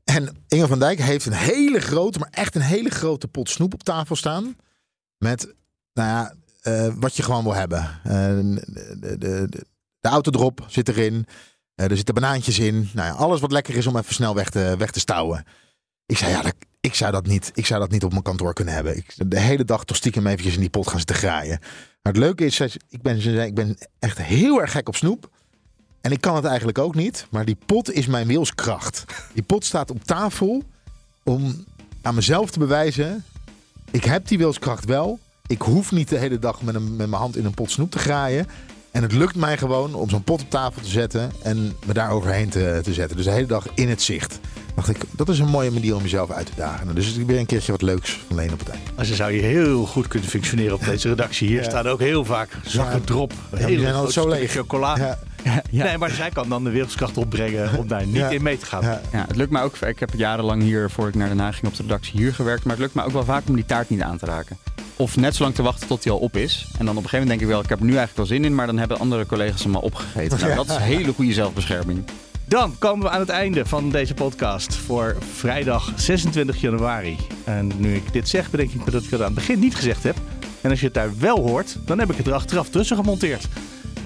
C: En Inge van Dijk heeft een hele grote, maar echt een hele grote pot snoep op tafel staan. Met, nou ja, eh, wat je gewoon wil hebben. Eh, de, de, de, autodrop zit erin. Eh, er zitten banaantjes in. Nou ja, alles wat lekker is om even snel weg te, weg te stouwen. Ik zei, ja, ik, zou dat niet, ik zou dat niet op mijn kantoor kunnen hebben. Ik, de hele dag toch stiekem eventjes in die pot gaan zitten graaien. Maar het leuke is, ik ben, ik ben echt heel erg gek op snoep. En ik kan het eigenlijk ook niet. Maar die pot is mijn wilskracht. Die pot staat op tafel om aan mezelf te bewijzen. Ik heb die wilskracht wel. Ik hoef niet de hele dag met, een, met mijn hand in een pot snoep te graaien. En het lukt mij gewoon om zo'n pot op tafel te zetten en me daar overheen te, te zetten. Dus de hele dag in het zicht. Dacht ik, dat is een mooie manier om jezelf uit te dagen. Dus ik weer een keertje wat leuks van Leen op het einde.
B: Maar ze zou hier heel goed kunnen functioneren op deze redactie. Hier
C: Ja.
B: staan ook heel vaak zakken drop.
C: zijn zo leeg.
B: chocola.
C: Ja,
B: Nee, maar zij kan dan de wereldkracht opbrengen om daar niet
C: Ja.
B: in mee te gaan.
C: ja.
D: Ja, het lukt mij ook. Ik heb jarenlang hier, voor ik naar Den Haag ging op de redactie, hier gewerkt. Maar het lukt mij ook wel vaak om die taart niet aan te raken. Of net zo lang te wachten tot die al op is. En dan op een gegeven moment denk ik wel, ik heb er nu eigenlijk wel zin in. Maar dan hebben andere collega's hem al opgegeten. Nou, dat is hele goede zelfbescherming.
B: Dan komen we aan het einde van deze podcast voor vrijdag 26 januari. En nu ik dit zeg, bedenk ik me dat ik het aan het begin niet gezegd heb. En als je het daar wel hoort, dan heb ik het er achteraf tussen gemonteerd.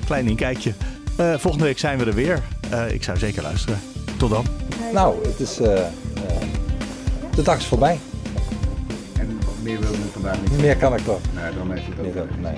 B: Klein inkijkje. Eh volgende week zijn we er weer. Eh, ik zou zeker luisteren. Tot dan.
K: Nou, het is. eh, de dag is voorbij.
L: En meer wilde ik vandaag niet.
K: Meer kan ik toch
L: Nee, dan heeft het ook.
K: doen. Nee.